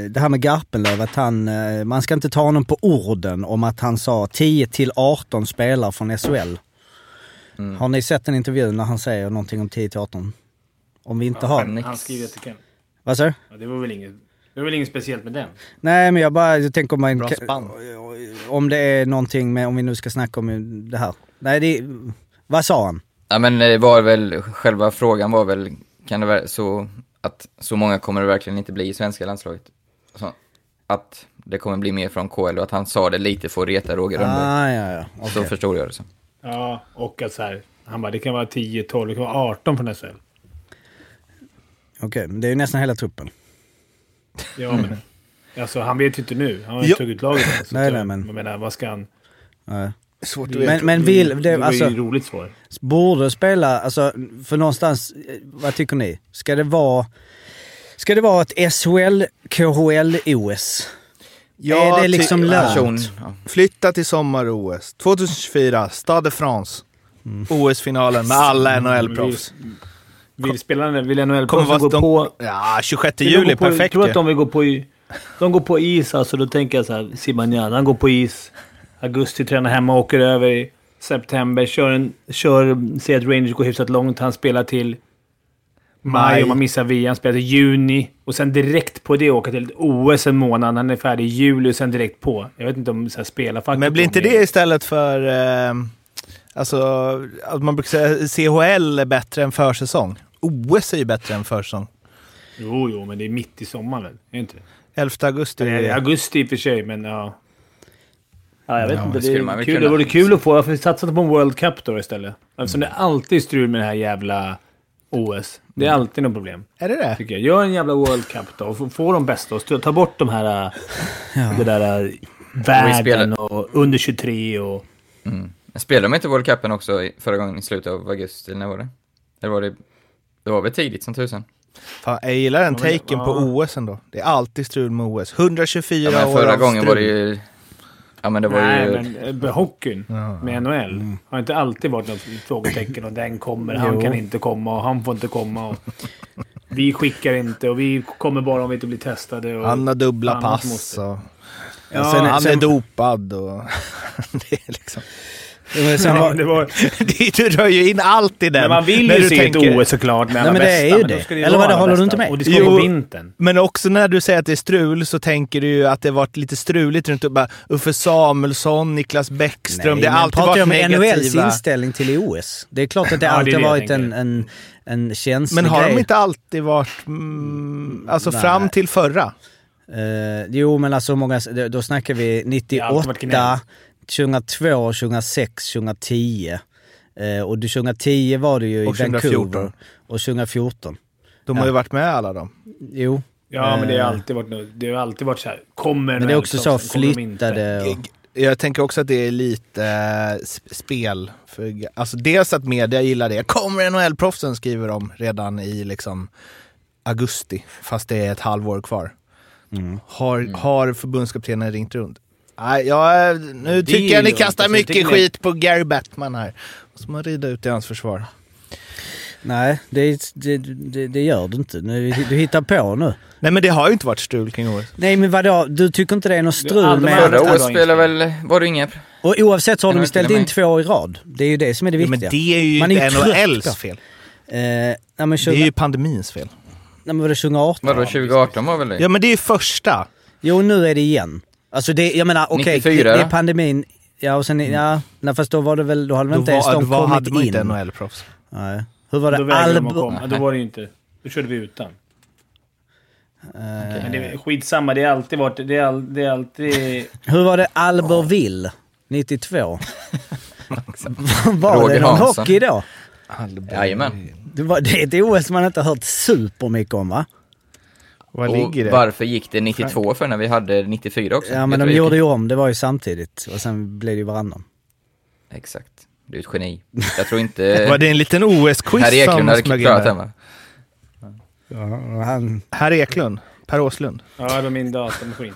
det här med Garpenlöv, att han, eh, man ska inte ta honom på orden om att han sa 10 till 18 spelare från SHL. Mm. Har ni sett en intervju när han säger någonting om 10 till 18? Om vi inte Ja, har... han, han skriver till Ken. Vad sa du? Ja, det var väl inget, det var väl inget speciellt med den. Nej men jag bara jag tänker om man... Bra spann. Om det är någonting med, om vi nu ska snacka om det här. Nej det, vad sa han? Ja men det var väl, själva frågan var väl, kan det vara så att så många kommer det verkligen inte bli i svenska landslaget? Så, att det kommer bli mer från KL och att han sa det lite för att reta Roger Rönnberg. Ah, ja, ja. okej. Så förstod jag det så. Ja, och att så här, han bara, det kan vara 10, 12, det kan vara 18 från SHL. Okej, men det är ju nästan hela truppen. Ja, men alltså han vet ju inte nu. Han har ju Ja. inte tagit laget än. så Nej, att nej, men- Jag menar, vad ska han... Nej. Svårt att veta. Men, men vill, det, Det var alltså, ju roligt svar. borde spela, alltså för någonstans, eh, vad tycker ni? Ska det vara, ska det vara ett SHL, KHL, OS? Ja, är det liksom lönt? Person, ja. Flytta till sommar-OS. 2024, Stade de France. Mm. OS-finalen med alla NHL-proffs. Vill spelarna, vill NHL Kommer gå de- på... Ja, 26 Vill de juli, på, perfekt tror att de vill gå på... De går på is alltså, då tänker jag så här, Zibanejad, han går på is. Augusti tränar hemma, åker över i september, kör en... Kör, ser att Rangers går hyfsat långt, han spelar till maj, om man missar VM, han spelar till juni. Och sen direkt på det åka till OS en månad, han är färdig i juli och sen direkt på. Jag vet inte om så här, spelarfacket... Men blir inte det istället för... Eh, alltså, att man brukar säga CHL är bättre än försäsong. OS är ju bättre än försäsong. Jo, jo, men det är mitt i sommaren, väl? Är det inte det? 11 augusti. Det är augusti i och för sig, men ja. Ja, jag vet Ja, inte. det Det, skulle är kul. kunna. det vore kul att få. Jag får satsa på en World Cup då istället. Eftersom det alltid är strul med det här jävla OS. Det är Mm. alltid något problem, Är det det? tycker jag. Gör en jävla World Cup då och få, de bästa. Och ta bort de här... äh, Det där... äh, Världen och under 23 och... Mm. Spelade de inte World Cupen också i- förra gången i slutet av augusti, när var det? Eller var det... Det var väl tidigt som tusan? Fan, jag gillar den taken på. OS ändå. Det är alltid strul med OS. 124 Ja, men år förra av gången var det strul. ju... Ja men det var Nej, ju... men äh, hockeyn med NHL har inte alltid varit något frågetecken. Och den kommer, han kan inte komma och han får inte komma. Och vi skickar inte och vi kommer bara om vi inte blir testade. Och Han har dubbla pass måste- och... Ja, sen- han är sen- dopad och... det är liksom... Men sen Ja, var, det var, du drar ju in allt i den. men man vill ju se tänker- ett OS såklart Nej, men det bästa. är ju det. ju Eller vadå, alla håller du inte med? Och det ska Jo. på vintern. Men också när du säger att det är strul så tänker du ju att det varit lite struligt runt bara Uffe Samuelsson, Niklas Bäckström. det har alltid pratar varit jag om NHLs negativa. inställning till OS. Det är klart att det Ja, det alltid det jag varit en, en, en känslig Men har grej. de inte alltid varit... Mm, alltså Nej. fram till förra? Eh, jo, men alltså många, då snackar vi Det har alltid varit 98, gnäll. 2002, 2006, 2010. Eh, och det- 2010 var det ju Och i 2014. Vancouver. Och 2014. De har Ja. ju varit med alla de. Jo. Ja, men det har Eh, alltid varit, det har alltid varit så här. Kommer Men det är också så flyttade och... Jag tänker också att det är lite eh, sp- spel. För, alltså dels att media gillar det. Kommer NHL-proffsen skriver de redan i liksom augusti, fast det är ett halvår kvar. Mm. Har, har förbundskaptenen ringt runt? Nej, jag, nu Det tycker jag ni kastar mycket ni- skit på Gary Batman här. Måste man rida ut i hans försvar. Nej, det, det, det, det gör du inte. Nu, du hittar på nu. Nej men det har ju inte varit strul kring OS. Nej men vadå, du tycker inte det är något strul med... Förra det året spelade inget. väl, var det inga... Och oavsett så har Det de ställt in två i rad. Det är ju det som är det Ja, viktiga. men det är ju Man är NHLs fel. Eh, nej men, Det 20, är ju pandemins fel. nej, men var det 2018? Vadå, 2018 var väl det? Ja men det är ju första. Jo, nu är det igen. Alltså det, jag menar okej, 94 det, det är då? pandemin. Ja, och sen, ja, nej, fast då var det väl, då hade väl Då inte ens de då hade kommit man in. inte NHL-proffs. Nej. Hur var Då det? vägrade de att Albo... komma. Då var det ju inte... Då körde vi utan. Eh, Men det är skitsamma, det har alltid varit... Det är, all, det är alltid... Hur var det Albertville 92? var Roger det någon Hansson. hockey då? Jajamän. Det, var, det är ett OS man inte har hört supermycket om va? Var Och ligger det? varför gick det 92 för när vi hade 94 också? Ja men de gjorde ju om, det var ju samtidigt. Och sen blev det ju varannan. Exakt. Du är ett geni. Jag tror inte... Var det en liten OS-quiz Eklund som hade smög in klarat den va? Ja, han, Herr Eklund? Per Åslund? Ja, det var min datamaskin.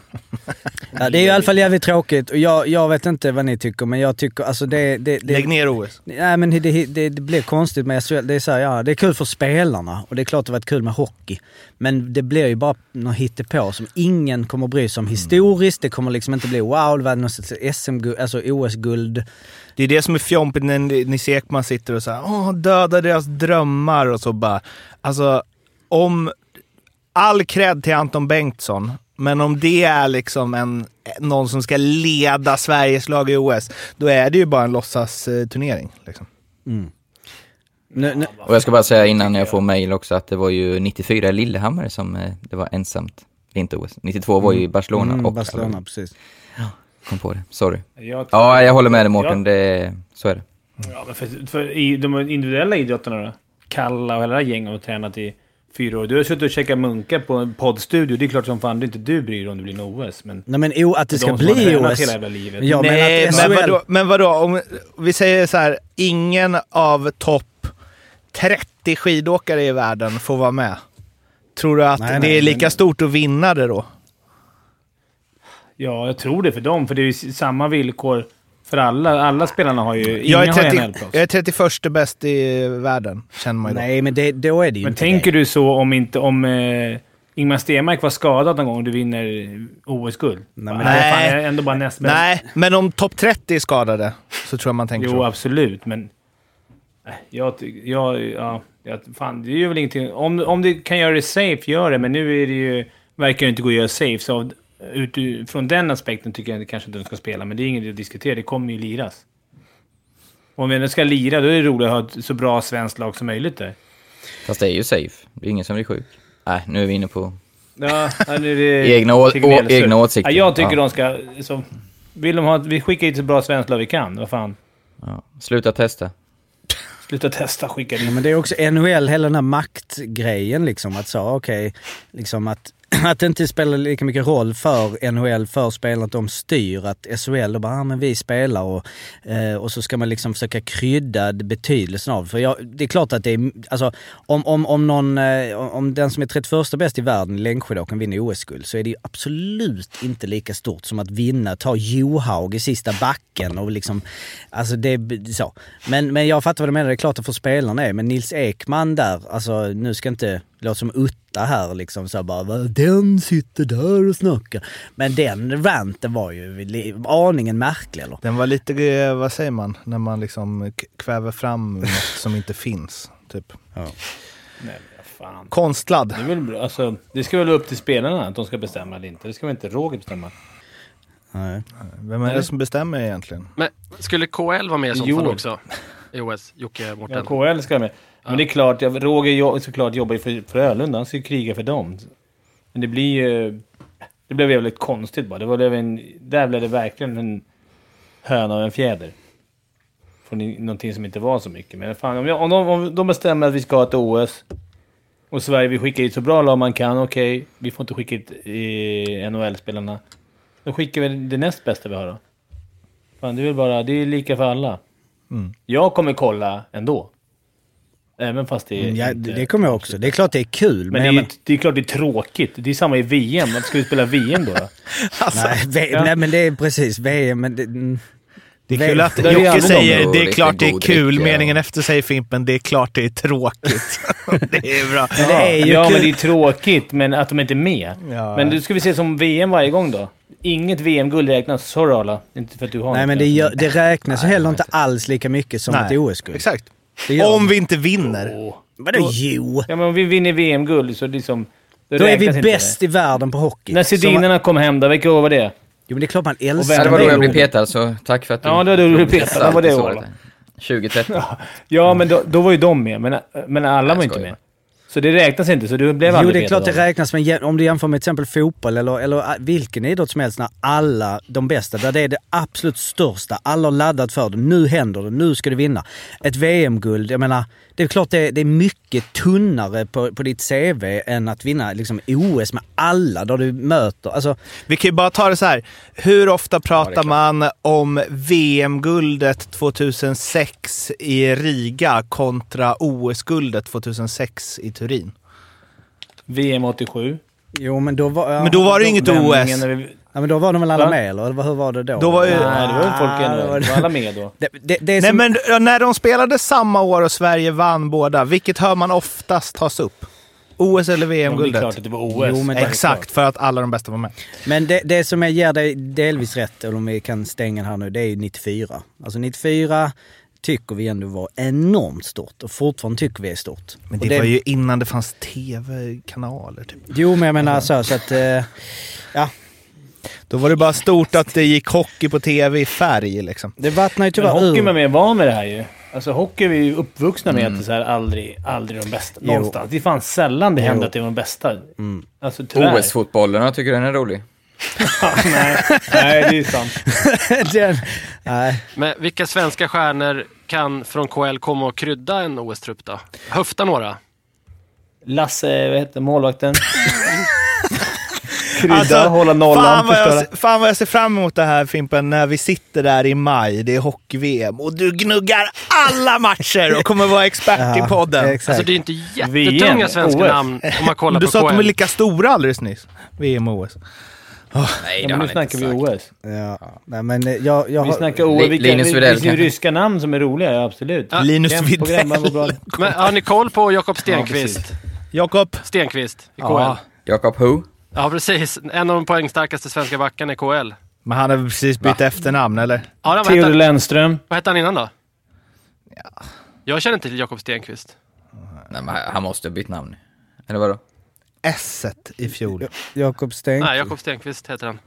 ja, det är ju i alla fall jävligt tråkigt och jag, jag vet inte vad ni tycker men jag tycker alltså det... det, det Lägg ner OS. Nej men det, det, det, det blir konstigt med SHL. Det är så här, ja det är kul för spelarna och det är klart det varit kul med hockey. Men det blir ju bara något hittepå som ingen kommer bry sig om historiskt. Det kommer liksom inte bli wow, det var något SM-guld, alltså OS-guld. Det är det som är fjompigt när Nisse Ekman sitter och säger åh, döda deras drömmar och så bara. Alltså, om... All cred till Anton Bengtsson, men om det är liksom en, någon som ska leda Sveriges lag i OS, då är det ju bara en låtsasturnering. Liksom. Nu, nu, Och jag ska bara säga innan jag får mail också att det var ju 94 i Lillehammer som eh, det var ensamt vinter-OS. 92 var ju Barcelona mm, och Barcelona, precis. kom på det. Sorry. Jag, Ja, jag håller med dig Mårten. Ja. Det, så är det. Ja, men för, för i de individuella idrotterna då? Kalla och hela det gänget har tränat i fyra år. Du har suttit och käkat munkar på en poddstudio. Det är klart som fan du inte du bryr dig om det blir en OS. Men Nej men o, att det ska de bli OS. hela jävla livet. Ja, men Nej, att men, vadå, men vadå? Om vi säger så här, ingen av topp 30 skidåkare i världen får vara med. Tror du att Nej, det nej, är lika men- stort att vinna det då? Ja, jag tror det för dem. För det är ju samma villkor för alla. Alla spelarna har ju... Inga Jag är, har ju 30, NHL-proffs. jag är 31 bäst i världen, känner man ju då. Nej men det, då är det ju Men inte tänker det. du så om inte... Om eh, Ingmar Stenmark var skadad någon gång och du vinner OS-guld? Nej, men- är fan Nej. ändå bara näst bäst. Nej, men om topp 30 är skadade så tror jag man tänker Jo, så. absolut, men... Nej, Jag. Jag, ja, jag, fan, det gör väl ingenting. Om, om du kan göra det safe, gör det. Men nu är det ju... Verkar det inte gå att göra safe. Så av- utifrån den aspekten tycker jag kanske inte de ska spela. Men det är inget att diskutera. Det kommer ju liras. Om vi ändå ska lira, då är det roligt att ha ett så bra svenskt lag som möjligt där. Fast det är ju safe. Det är ingen som blir sjuk. Nej, nu är vi inne på... Ja, nu är det... Egna å- å- egna åsikter. Ja, jag tycker Ja. de ska... Så, vill de ha... Vi skickar hit så bra svenskt lag vi kan. Vad fan. Ja. Sluta testa. Sluta testa, skicka Ja, dit. men det är också NHL, hela den här maktgrejen liksom. Att så, okej, liksom att, att det inte spelar lika mycket roll för NHL, för spelarna, att de styr att SHL, då bara, ah, men vi spelar och, eh, och så ska man liksom försöka krydda betydelsen av För jag, det är klart att det är, alltså om, om, om någon, eh, om den som är 31 bäst i världen i längdskidåkning vinner OS-guld så är det ju absolut inte lika stort som att vinna, ta Johaug i sista backen och liksom, alltså det är så. Men, men jag fattar vad du menar, det är klart att för spelarna är, men Nils Ekman där, alltså nu ska inte låta som Utta här liksom så bara "Va, den sitter där och snackar. Men den ranten var ju aningen märklig eller? Den var lite, eh, vad säger man, när man liksom kväver fram något som inte finns. Typ. Nej, men fan. Konstlad. Det, väl bra. Alltså, det ska väl upp till spelarna att de ska bestämma eller inte. Det ska väl inte Roger bestämma. Nej. Vem är det som bestämmer egentligen? Men skulle KL vara med i sånt Jo. fall också? I OS? Jocke, Mårten? Ja, KL ska med. Men det är klart, jag- Roger jo- såklart jobbar ju för Frölunda. Han ska ju kriga för dem. Men det blir ju... Det blev jävligt konstigt bara. Det var, det en, där blev det verkligen en höna och en fjäder. Från någonting som inte var så mycket. Men fan, om, jag, om, de, om de bestämmer att vi ska ha ett OS och Sverige vill skicka hit så bra lag man kan, okej. vi får inte skicka hit eh, NHL-spelarna. Då skickar vi det näst bästa vi har då. Fan, det är väl bara... Det är lika för alla. Mm. Jag kommer kolla ändå. Även fast det är Ja, inte- det det kommer jag också. Det är klart det är kul. Men, Men, det, är, men, det är klart det är tråkigt. Det är samma i VM. Varför ska vi spela VM då? Alltså, nej, Ja. nej men det är precis VM, men det, mm, Det är kul att Jocke säger bra. det är klart det är kul. Meningen efter säger Fimpen det är klart det är tråkigt. det är bra. Men det är ju ja, kul. men det är tråkigt men att de inte är med. Ja. Men du ska vi se som VM varje gång då? Inget VM-guld räknas. Sorry Arla. Inte för att du har Nej, något men det, gör, det räknas ju heller inte alls lika mycket som Nej, ett OS-guld. Exakt. Om vi inte vinner. Åh. Vadå jo? Ja, men om vi vinner VM-guld så liksom... Då är vi bäst i världen på hockey. När Som- Sedinerna kom hem då, vilka år var det? Jo men det är klart man älskar det var då jag blev petad, så tack för att du... Ja, det var då du blev petad. Vad var det året? så. 2013. Ja, men då, då var ju de med, men, men alla var Jag inte med. Så det räknas inte, så du blev Jo det är klart det räknas, men om du jämför med till exempel fotboll eller, eller äh, vilken idrott som helst när alla de bästa, där det är det absolut största, alla har laddat för det, nu händer det, nu ska du vinna. Ett VM-guld, jag menar, det är klart det är, det är mycket tunnare på, på ditt CV än att vinna liksom, OS med alla där du möter. Alltså, Vi kan ju bara ta det så här. Hur ofta pratar klart. man om VM-guldet 2006 i Riga kontra OS-guldet 2006 i Turin? VM 87. jo men då var... Ja, Men då var det inget OS. Ja, men då var de väl alla Va? med eller? hur var det då? Då var ju- Nej, det var väl folk ändå. det var- Det alla med då. Det, det, det är Nej, som, men när de spelade samma år och Sverige vann båda, vilket hör man oftast tas upp? OS eller men det är VM-guldet? klart att det var OS. Jo, men det- Exakt, för att alla de bästa var med. Men det, det som jag ger dig delvis rätt, eller om vi kan stänga här nu, det är ju 94. Alltså 94 tycker vi ändå var enormt stort och fortfarande tycker vi är stort. Men Och det, var ju innan det fanns tv-kanaler. Typ. Jo, men jag menar så, så att... Eh, ja, Då var det bara stort att det gick hockey på tv i färg. Liksom. det vattnar ju Men tyvärr hockey är man ur. mer van med det här ju. Alltså hockey är vi ju uppvuxna med att det är så här aldrig, aldrig de bästa. Jo. Någonstans. Det är fan sällan det händer Jo. att det är de bästa. Mm. Alltså tyvärr. OS-fotbollen, jag tycker den är rolig. nej, nej, det är sant. Den, nej. Men vilka svenska stjärnor kan från KL komma och krydda en OS-trupp då? Höfta några. Lasse, vad heter målvakten? Krydda, Alltså, hålla nollan, fan, vad jag, fan vad jag ser fram emot det här Fimpen, när vi sitter där i maj, det är hockey-VM och du gnuggar alla matcher och kommer vara expert i podden. Exakt. Alltså det är inte VM, jättetunga svenska OS. namn om man kollar du på sa att de är lika stora alldeles nyss. VM och OS. Nej, Ja, men nu snackar vi sagt. OS. Ja. Nej, men eh, jag, jag Vi snackar OS. Li- Vilka, Linus Widell vilka ryska namn som är roliga? Ja, absolut. Ja, Linus. Widell. Men har ni koll på Jakob Stenqvist? Jakob. Stenqvist i KL? Ja. Ja. Jakob Who? Precis. En av de poängstarkaste svenska backarna i KL. Men han har precis bytt efternamn, eller? Ja, vad, Theodor hette, Lennström. vad hette han innan då? Jag känner inte till Jakob Stenqvist. Nej, men han måste ha bytt namn. Eller vadå? s i fjol. Jakob Sten. Nej, Jakob Stenqvist heter han.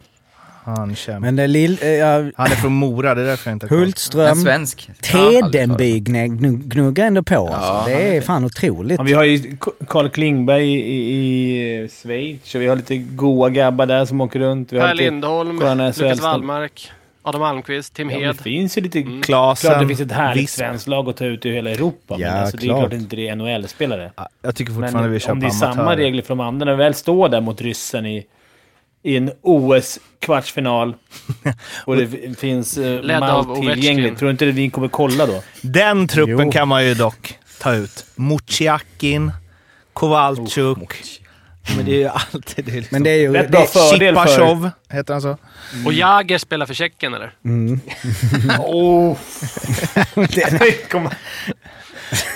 Han, kämpar. Men det är Lill... Eh, ja, han är från Mora, det är därför jag inte. En Hultström. svensk? Tedenby gnugg- gnuggar ändå på alltså. Ja, Det är fan otroligt. Ja, vi har ju Carl Klingberg i, i, i Schweiz. och Vi har lite goa grabbar där som åker runt. Vi har Per Lindholm, Lukas. Wallmark, Adam Almqvist, Tim ja, men Hed. det finns ju lite... Mm. Klasen. Klart det finns ett härligt Visst. svenskt lag att ta ut i hela Europa. Ja, men alltså, det är klart. klart inte det är NHL-spelare. Ja, Jag tycker Men fortfarande vi kör om det är samma regler för de andra, när vi väl står där mot ryssen i, i en OS-kvartsfinal och det finns uh, av malt tillgängligt. Tror du inte vi kommer kolla då? Den truppen Jo. kan man ju dock ta ut. Muciakin, Kowalczuk. Men det är ju alltid det. är Liksom. Men det är ju... Rätt bra Det, fördel för... Heter han så? Och Jager spelar för Tjeckien eller? mm. Oh.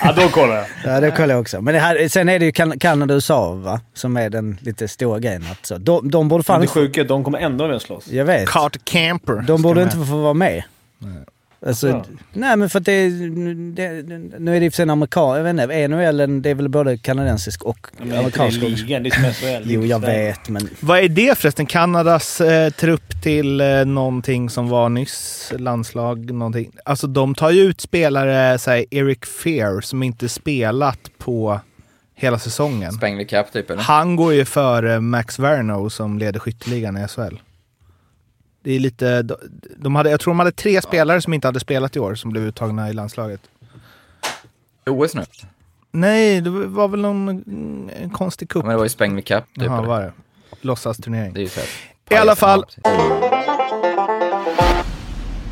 ja, då kollar jag. Ja, det kollar jag också. Men det här, sen är det ju kan Kanada och USA va? Som är den lite stora grejen. Alltså, de, de borde fan Det sjuka är att de kommer ändå med och slåss. Jag vet. Carter Camper. De borde med. inte få vara med. Alltså, Ja. Nej men för att det, det Nu är det i och för sig en amerikan... Jag vet inte, NHL det är väl både kanadensisk och Ja, men amerikansk. det är ligan, det är som SHL. Jo jag vet men... Vad är det förresten? Kanadas eh, trupp till eh, någonting som var nyss? Landslag? Någonting. Alltså de tar ju ut spelare, säg Eric Fear, som inte spelat på hela säsongen. Spengler Cup typ eller? Han går ju före Max Verno som leder skytteligan i SHL. Det är lite... de- De hade, jag tror de hade tre spelare som inte hade spelat i år som blev uttagna i landslaget. OS nu? Nej, det var väl någon en konstig Ja, cup. men det var ju Spengler Cup typ. Jaha, var det? Låtsasturnering. Det är ju så här, I alla fall. pajasfinal,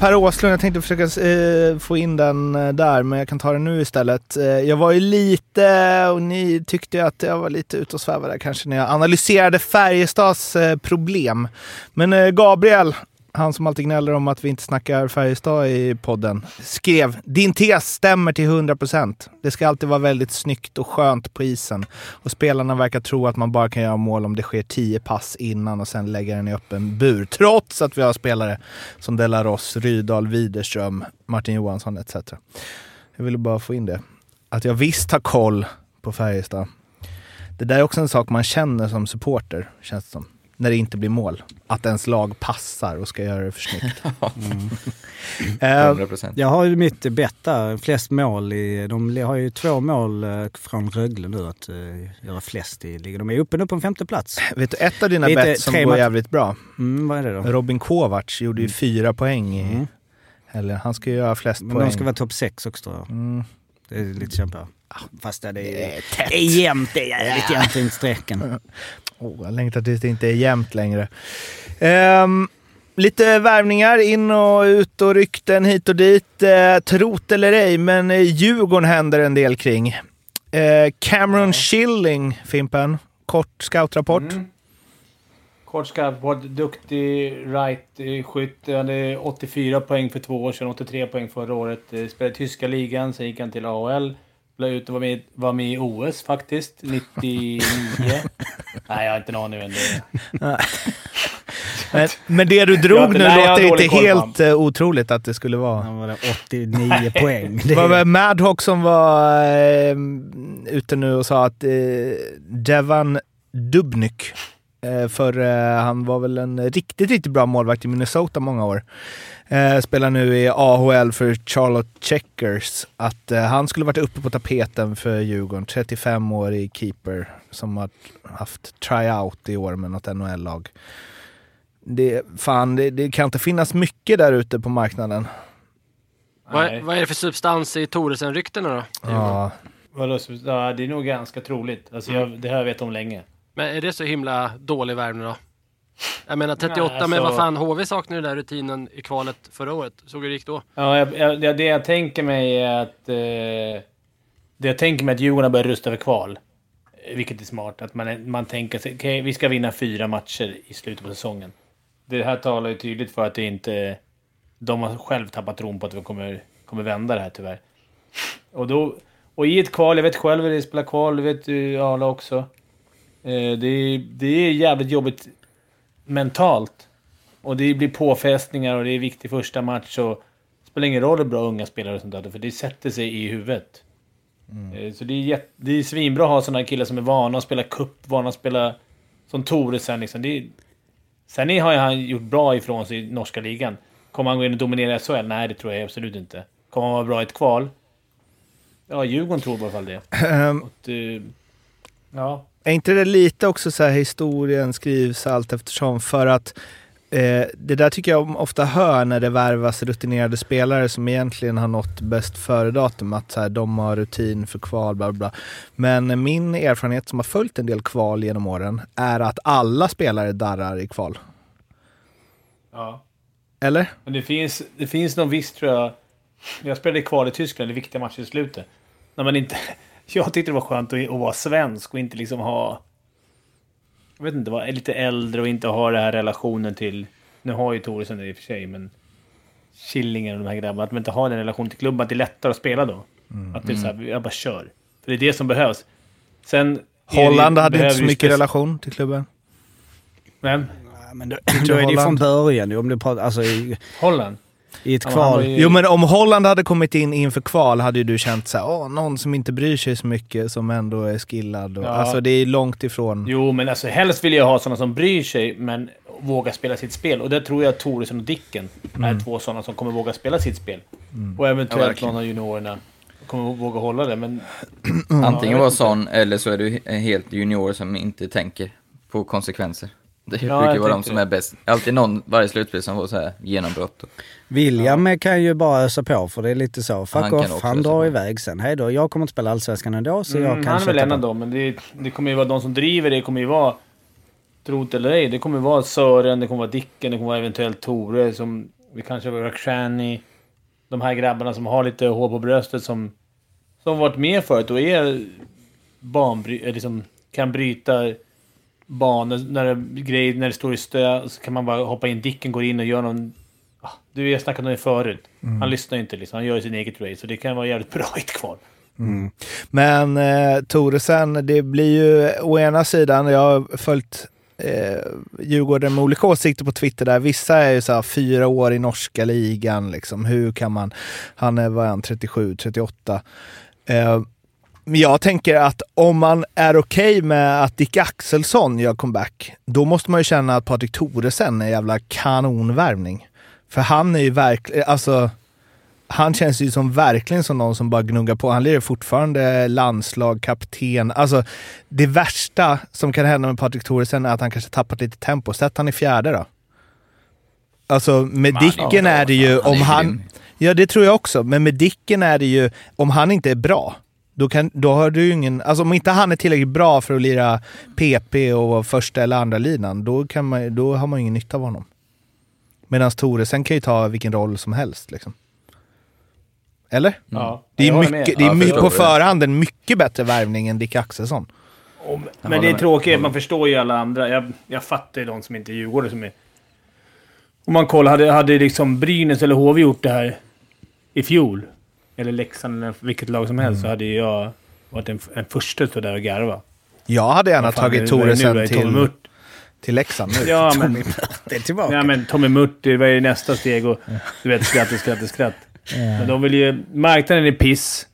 Per Åslund, jag tänkte försöka eh, få in den eh, där, men jag kan ta den nu istället. Eh, jag var ju lite, och ni tyckte att jag var lite ute och svävade där kanske när jag analyserade Färjestads eh, problem. Men eh, Gabriel han som alltid gnäller om att vi inte snackar Färjestad i podden, skrev “Din tes stämmer till 100%. Det ska alltid vara väldigt snyggt och skönt på isen. Och spelarna verkar tro att man bara kan göra mål om det sker 10 pass innan och sen lägga den i öppen bur. Trots att vi har spelare som Delaros, Rydahl, Widerström, Martin Johansson etc. Jag ville bara få in det. Att jag visst har koll på Färjestad. Det där är också en sak man känner som supporter, känns det som. När det inte blir mål. Att ens lag passar och ska göra det för snyggt. Eh, 100%. Jag har ju mitt bett där, flest mål i... De har ju två mål eh, från Rögle nu att eh, göra flest i ligan. De är uppe nu på en femte plats. vet du, ett av dina bett som går jävligt bra. Mm, vad är det då? Robin Kovacs gjorde ju fyra poäng i Mm. helgen. Han ska ju göra flest Men poäng. de ska vara topp sex också tror jag. Mm. Det är lite kämpa. Fast det är, Det är det är jämnt, det är jävligt jämnt runt strecken. Oh, jag längtar tills det inte är jämnt längre. Ehm, lite värvningar in och ut och rykten hit och dit. Uh, trot eller ej, men eh, Djurgården händer en del kring. Eh, Cameron Schilling, Fimpen. Kort scoutrapport. Mm. Kort skarpt, duktig right-skytt. Han hade 84 poäng för två år sedan, 83 poäng förra året. Spelade tyska ligan, sen gick han till AHL. Blev ut och var med, var med i OS faktiskt, 99. Nej, jag har inte en aning vem det är. Men, men det du drog inte- nu nej, låter inte helt uh, otroligt att det skulle vara. Han var det 89 poäng. Det var väl Madhawk som var eh, ute nu och sa att eh, Devan Dubnyk, eh, för eh, han var väl en riktigt, riktigt bra målvakt i Minnesota många år. Eh, spelar nu i AHL för Charlotte Checkers. Att eh, han skulle varit uppe på tapeten för Djurgården. 35 år i keeper som har haft tryout i år med något NHL-lag. Det, fan, det, det kan inte finnas mycket där ute på marknaden. Vad, vad är det för substans i Thoresen-ryktena då? Ja. Vadå, det är nog ganska troligt. Alltså, jag, det har jag vet om länge. Men är det så himla dålig värvning då? Jag menar 38, Nej, men vad alltså- fan, HV saknade den där rutinen i kvalet förra året. Såg hur det gick då? Ja, jag, jag, det- jag tänker mig är att... Eh, det jag tänker mig är att Djurgården börjar rusta för kval. Eh, Vilket är smart. Att man, man tänker sig, okej, vi ska vinna fyra matcher i slutet på säsongen. Det här talar ju tydligt för att det inte... De har själv tappat tron på att vi kommer, kommer vända det här tyvärr. Och, då, och i ett kval, jag vet själv hur det är att spela kval, det vet du Arla också. Eh, det, det är jävligt jobbigt mentalt. Och det blir påfästningar och det är viktig första match. Och det spelar ingen roll hur bra unga spelare och sånt där, för det sätter sig i huvudet. Eh, Så det är, jätte, det är svinbra att ha sådana killar som är vana att spela cup, vana att spela som Toresen. Liksom. Det är, sen är- har han gjort bra ifrån sig i norska ligan. Kommer han gå in och dominera SHL? Nej, det tror jag absolut inte. Kommer han vara bra i ett kval? Ja, Djurgården tror i alla fall det. Ehm, Och, eh, ja. Är inte det lite också så här historien skrivs allt eftersom? För att eh, det där tycker jag ofta hör när det värvas rutinerade spelare som egentligen har nått bäst före-datum. Att så här, de har rutin för kval, bla bla. bla. Men min erfarenhet som har följt en del kval genom åren är att alla spelare darrar i kval. ja. Eller? Men det finns, det finns någon viss, tror jag... Jag spelade kval i Tyskland, det viktiga matcher i slutet. När man inte... Jag tyckte det var skönt att, att vara svensk och inte liksom ha... Jag vet inte, vara lite äldre och inte ha den här relationen till... Nu har ju Thoresen det i och för sig, men... Killingen och de här grabbarna. Att man inte har den relationen till klubben, att det är lättare att spela då. Att det är så här, jag bara kör. För det är det som behövs. Sen... Holland hade inte så mycket relation till klubben. Vem? Men då, då är det ju från början om du pratar, alltså i, Holland? I ett Ja, kval. ju- Jo men om Holland hade kommit in inför kval hade ju du känt så här, åh, någon som inte bryr sig så mycket som ändå är skillad. Och, Ja. Alltså det är långt ifrån. Jo, men alltså helst vill jag ha sådana som bryr sig, men vågar spela sitt spel. Och där tror jag att Thoresson och Dicken är två sådana som kommer våga spela sitt spel. Och Ja, eventuellt verkligen. någon av juniorerna kommer våga hålla det, men... Antingen jag vara sån, eller så är du he- helt junior som inte tänker på konsekvenser. Det Ja, brukar jag vara de som det. är bäst. Alltid någon, varje slutspel som får så här genombrott. William kan ju bara ösa på för det är lite så. Fuck Han off, han drar iväg sen. Hej då, jag kommer inte spela Allsvenskan ändå så jag Mm, kan han är väl en av dem, men det, det kommer ju vara de som driver det. kommer ju vara... Trot eller ej, det kommer vara Sören, det kommer vara Dicken, det kommer vara eventuellt Tore, som... Vi kanske har Rakhshani. De här grabbarna som har lite hår på bröstet som... Som varit med förut och är banbry... Liksom, kan bryta banor, när det, grejer, när det står i stö, så kan man bara hoppa in. Dicken går in och gör någon... Ah, Du, jag snackade om det förut. Han lyssnar inte liksom. Han gör sin eget race. Så det kan vara jävligt bra i ett kval. Men eh, Toresen, det blir ju å ena sidan, jag har följt eh, Djurgården med olika åsikter på Twitter där. Vissa är ju så här fyra år i norska ligan, liksom. hur kan man, han är, vad är han, 37, 38. Eh, men jag tänker att om man är okej med att Dick Axelsson gör comeback, då måste man ju känna att Patrik Thoresen är en jävla kanonvärvning. För han är ju verkligen, alltså han känns ju som verkligen som någon som bara gnuggar på. Han lirar fortfarande landslag, kapten. Alltså det värsta som kan hända med Patrik Thoresen är att han kanske tappat lite tempo. Sätt han i fjärde då. Alltså med Dicken är det ju om han... Ja det tror jag också, men med Dicken är det ju om han inte är bra. Då, kan, då har du ingen... Alltså om inte han är tillräckligt bra för att lira PP och första eller andra linan, då, kan man, då har man ju ingen nytta av honom. Medan Thoresen kan ju ta vilken roll som helst. Liksom. Eller? Ja, Det är, mycket, det är Ja, my- förstår på förhand en mycket bättre värvning än Dick Axelsson. Jag men det är tråkigt, man förstår ju alla andra. Jag, jag fattar ju de som inte är Djurgårdare som är... Om man kollar, hade, hade liksom Brynäs eller HV gjort det här i fjol, eller Leksand eller vilket lag som helst, så hade jag varit en, en första att stå där och garva. Jag hade gärna Vad fan, tagit vad är? Thoresen Är Tommy till, Murt? till Leksand nu. Ja, men, Det är tillbaka. ja, men Tommy Murt, det var ju nästa steg och du vet, skratt och skratt och skratt. Men de vill ju... Marknaden är piss.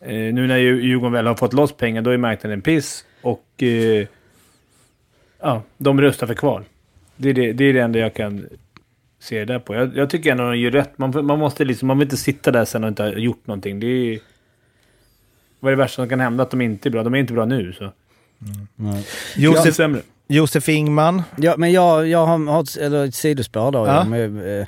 Eh, nu när ju Djurgården väl har fått loss pengar, då är marknaden piss. Och... Eh, ja, de röstar för kval. Det är det, det är det enda jag kan se det där på. Jag, jag tycker ändå de gör rätt. Man, man måste liksom... Man vill inte sitta där sen och inte ha gjort någonting. Det är... Vad är det värsta som kan hända? Att de inte är bra. De är inte bra nu, så... Josef, Josef, sämre. Josef Ingman. Ja, men jag, jag har, ett, eller ett sidospår då. Ja. Ja. Men, eh,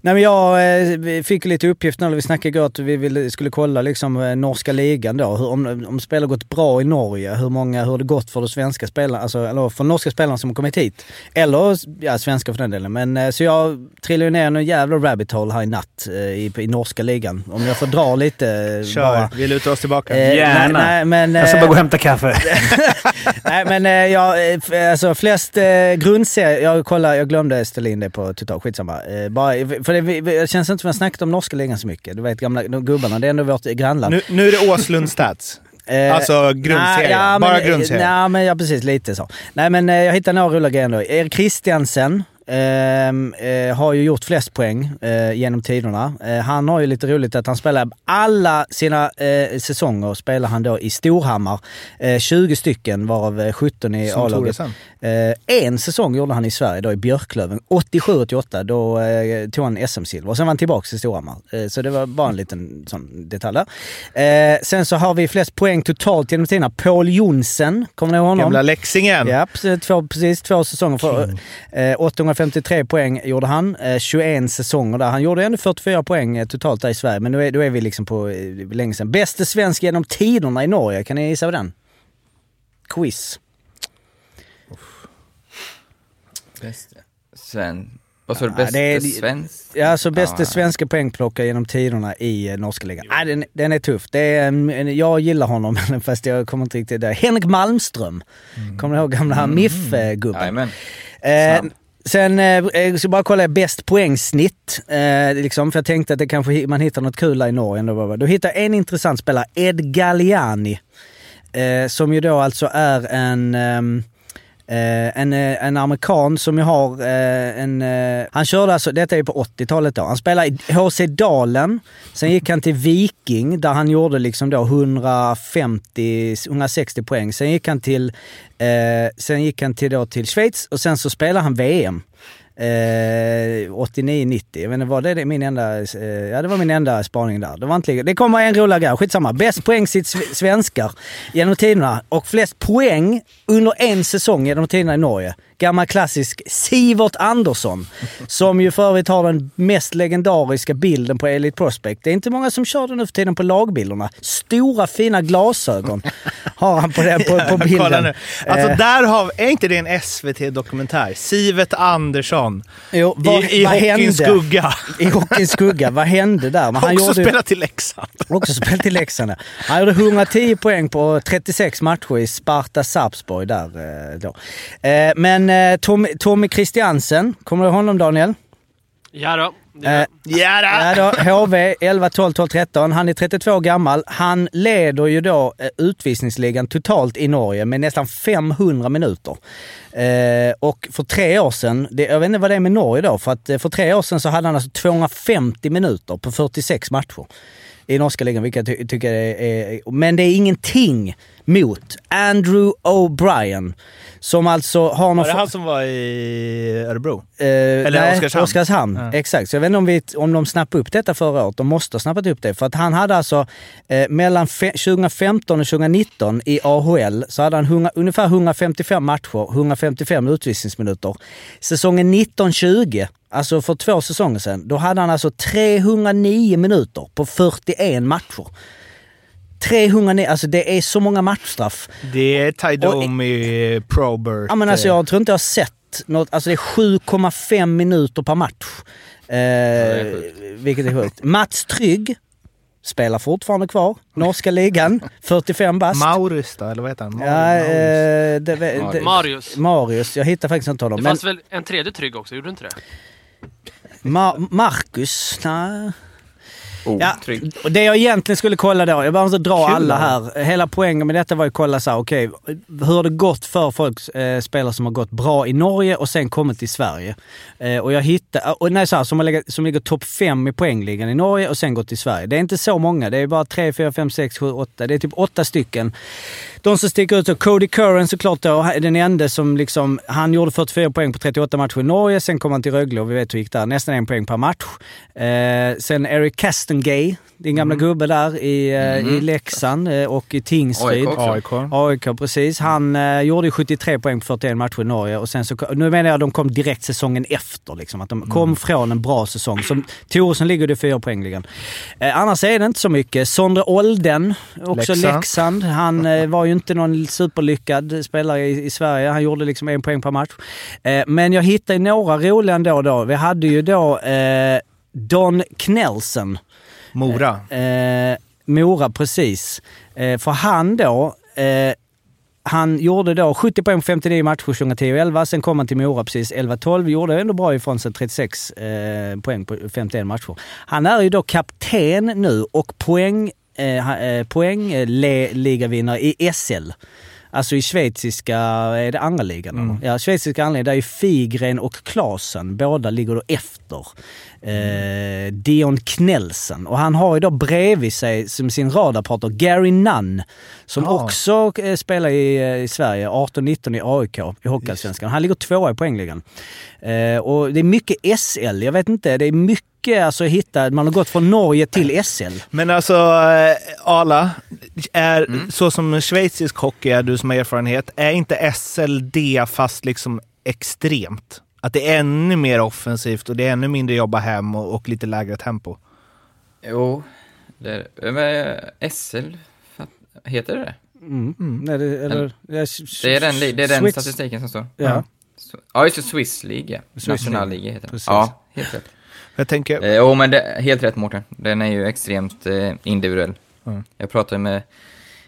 nej, men jag eh, fick lite uppgift när vi snackade igår att vi ville, skulle kolla liksom eh, norska ligan då. Hur, om, om har gått bra i Norge, hur många, hur har det gått för de svenska spelarna, alltså, eller för norska spelarna som har kommit hit. Eller ja, svenska för den delen. Men, eh, så jag trillade ner en jävla rabbit hole här i natt eh, i, i norska ligan. Om jag får dra lite eh, Kör, bara. vi lutar oss tillbaka. Gärna. Nej, nej, men, Jag ska bara gå och hämta kaffe. Nej men jag, alltså flest eh, grundserier, jag kollar, jag glömde ställa in det på total, skitsamma. Eh, bara, för det, vi- det känns inte som att vi har snackat om norska ligan så mycket. Du vet gamla de gubbarna, det är ändå vårt grannland. Nu, nu är det Åslund Stats. Eh, Alltså grundserien. nej, ja, Bara men, grundserien. Nej, men ja, precis. Lite så. Nej, men eh, jag hittade några roliga grejer ändå. Erik Christiansen eh, har ju gjort flest poäng eh, genom tiderna. Eh, han har ju lite roligt att han spelar alla sina eh, säsonger spelar han då i Storhammar. Eh, 20 stycken varav eh, 17 i Som A-laget. Eh, en säsong gjorde han i Sverige då i Björklöven. 87-88 då eh, tog han SM-silver och sen var han tillbaka till Storhammar. Eh, så det var bara en liten sån detalj där. Eh, sen så har vi flest poäng totalt genom tiderna. Paul Jonsen, kommer ni ihåg honom? Gamla Leksingen. Ja, precis två, precis två säsonger. För, eh, 853 poäng gjorde han. Eh, 21 säsonger där. Han gjorde ändå 44 poäng eh, totalt där i Sverige, men nu är, då är vi liksom på eh, länge sedan. Bäste svensk genom tiderna i Norge, kan ni gissa på den? Quiz. Bästa. Sven... Vad sa du? Ja, är- svensk? Ja, alltså bästa Ja. svenska poängplockare genom tiderna i eh, norska ligan. Nej, den, den är tuff. Det är, en- jag gillar honom, fast jag kommer inte riktigt där. Henrik Malmström. Kommer ni ihåg gamla MIF-gubben? Jajamän. Eh sen eh, eh jag ska bara kolla bäst poängsnitt. Eh, liksom, för jag tänkte att det kanske man hittar något kul där i Norge. Då, då hittade jag en intressant spelare, Ed Galliani. Eh, som ju då alltså är en... Ehm, Eh, en, eh, en amerikan som ju har eh, en... Eh, han körde alltså, detta är ju på 80-talet då. Han spelade i HC Dalen. Sen gick han till Viking där han gjorde liksom då 150, 160 poäng. Sen gick han till, eh, sen gick han till, då till Schweiz och sen så spelade han VM. Eh, 89-90. Jag vet inte, var det, det min enda... Eh, ja, det var min enda spaning där. Det, var inte, det kommer en rolig grej, skitsamma. Bäst poäng sitt sv- svenskar genom tiderna och flest poäng under en säsong genom tiderna i Norge gammal klassisk Sivert Andersson. Som ju för övrigt har den mest legendariska bilden på Elite Prospect. Det är inte många som kör den nu för tiden på lagbilderna. Stora fina glasögon har han på, den, på, på bilden. nu. Alltså Eh, där har, är inte det en SVT-dokumentär? Sivet Andersson. jo, vad, I, i vad hockeyns skugga. I hockeyns skugga. Vad hände där? Men Han också gjorde spelat i Leksand. Också spelat i Leksand. ja. Han gjorde 110 poäng på 36 matcher i Sparta Sarpsborg där eh, då. Eh, Men eh, Tommy, Tommy Christiansen, kommer du ihåg honom Daniel? Ja då. Det Eh, Ja, Ja då, HV 11, 12, 12, 13. Han är 32 år gammal. Han leder ju då eh, utvisningsligan totalt i Norge med nästan 500 minuter. Eh, och för tre år sedan, det, jag vet inte vad det är med Norge då, för att för tre år sedan så hade han alltså 250 minuter på 46 matcher i norska ligan, vilket jag ty- tycker är, är... Men det är ingenting mot Andrew O'Brien, som alltså har någon... Var det han som var i Örebro? Eh, Eller nej, Oskarshamn? Oskarshamn. Ja. Exakt. Så jag vet inte om, vi, om de snappade upp detta förra året. De måste ha snappat upp det. För att han hade alltså eh, mellan fe, 2015 och 2019 i AHL så hade han ungefär 155 matcher, 155 utvisningsminuter. Säsongen 1920, alltså för två säsonger sedan, då hade han alltså 309 minuter på 41 matcher. 309, alltså det är så många matchstraff. Det är Ty Dome i Probert. Ja, men alltså, jag tror inte jag har sett något. Alltså det är 7,5 minuter per match. Eh, vilket är sjukt. Mats Trygg spelar fortfarande kvar. Norska ligan. 45 bast. Maurus då, eller vad heter han? Maurus, Ja, eh, det, det, Marius. Marius. Jag hittar faktiskt inte honom. Det Men fanns väl en tredje trygg också, gjorde du inte det? Ma- Marcus? Nej. Oh, Ja, och det jag egentligen skulle kolla då, jag bara måste dra Kul alla här. Hela poängen med detta var ju att kolla så här, okej, hur har det gått för folk, eh, spelare som har gått bra i Norge och sen kommit till Sverige? Eh, och jag hittade, och nej, så här, som, har legat, som ligger topp fem i poängligan i Norge och sen gått till Sverige. Det är inte så många, det är bara 3, 4, 5, 6, 7, 8. Det är typ åtta stycken. De som sticker ut så Cody Curran såklart då, den enda som liksom, han gjorde 44 poäng på 38 matcher i Norge, sen kom han till Rögle och vi vet hur det gick där, nästan en poäng per match. Eh, sen Eric Castengay, din gamla gubbe där i, eh, i Leksand eh, och i Tingsryd. AIK. AIK. AIK, precis. Han eh, gjorde ju 73 poäng på 41 matcher i Norge och sen så, nu menar jag de kom direkt säsongen efter. Liksom, att de kom från en bra säsong. Som Thoresson ligger det fyra poängligan. Eh, annars är det inte så mycket. Sondre Olden, också Leksand. Leksand. Han eh, var ju inte någon superlyckad spelare i, i Sverige. Han gjorde liksom en poäng per match. Eh, men jag hittade några roliga ändå då. Vi hade ju då eh, Don Knelsen. Mora. Eh, Mora, precis. Eh, för han då, eh, han gjorde då 70 poäng på 59 matcher 2010-11. Sen kom han till Mora precis 11-12. Gjorde ändå bra ifrån sig 36 eh, poäng på 51 matcher. Han är ju då kapten nu och poäng, eh, eh, poäng eh, le, ligavinnare i SL. Alltså i schweiziska, är det andra ligan? eller? Ja, schweiziska andra ligan. Där är Figren och Klasen, båda ligger då efter eh, Dion Knelsen. Och han har ju då bredvid sig som sin radarpartner Gary Nunn, som Ja. också eh, spelar i, eh, i Sverige, 18-19 i AIK i Hockeyallsvenskan. Han ligger tvåa i poängligan. Eh, och det är mycket SL, jag vet inte, det är mycket alltså hitta, man har gått från Norge till SL. Men alltså, eh, Ala, är, Mm. så som schweizisk hockey är, du som har erfarenhet, är inte SLD fast liksom extremt? Att det är ännu mer offensivt och det är ännu mindre jobba hem och, och lite lägre tempo? Jo, det är det. Men, SL, heter det det? Mm. Nej, det, eller, Det är den, li- det är den statistiken som står. Ja. Ja, just det. Swiss League. Swiss Nationalliga heter den. Precis. Ja, helt rätt. Jag tänker, Eh, Jo, men det, helt rätt Mårten. Den är ju extremt eh, individuell. Mm. Jag pratar med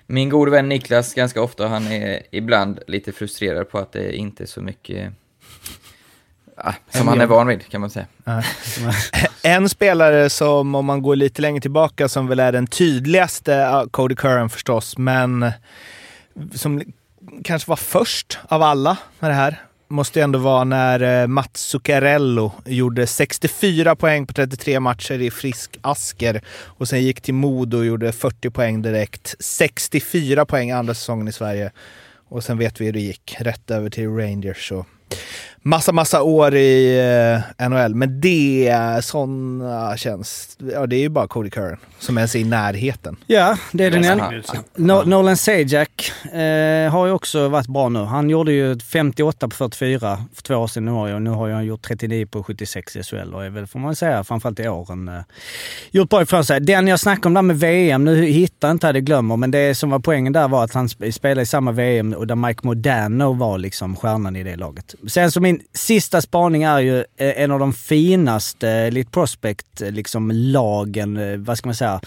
min gode vän Niklas ganska ofta. Han är ibland lite frustrerad på att det inte är så mycket som han är van vid, kan man säga. En spelare som, om man går lite längre tillbaka, som väl är den tydligaste, Cody Curran förstås, men som kanske var först av alla med det här, måste ju ändå vara när eh, Mats Zuccarello gjorde 64 poäng på 33 matcher i Frisk Asker och sen gick till Modo och gjorde 40 poäng direkt. 64 poäng andra säsongen i Sverige. Och sen vet vi hur det gick. Rätt över till Rangers. Och massa, massa år i eh, NHL. Men det, sådana känns... Ja, det är ju bara Cody Curran som ens är i närheten. Ja, det är den Ja. enda. No, Nolan Sajak eh, har ju också varit bra nu. Han gjorde ju 58 på 44 för två år sedan nu har jag, och nu har han gjort 39 på 76 i SHL och är väl, får man säga, framförallt i åren eh, gjort bra ifrån sig. Den jag snackade om där med VM, nu hittar jag inte här, det glömmer, men det som var poängen där var att han sp- spelade i samma VM och där Mike Modano var liksom stjärnan i det laget. Sen så min sista spaning är ju eh, en av de finaste eh, Elite Prospect, eh, liksom lagen, vad ska man säga,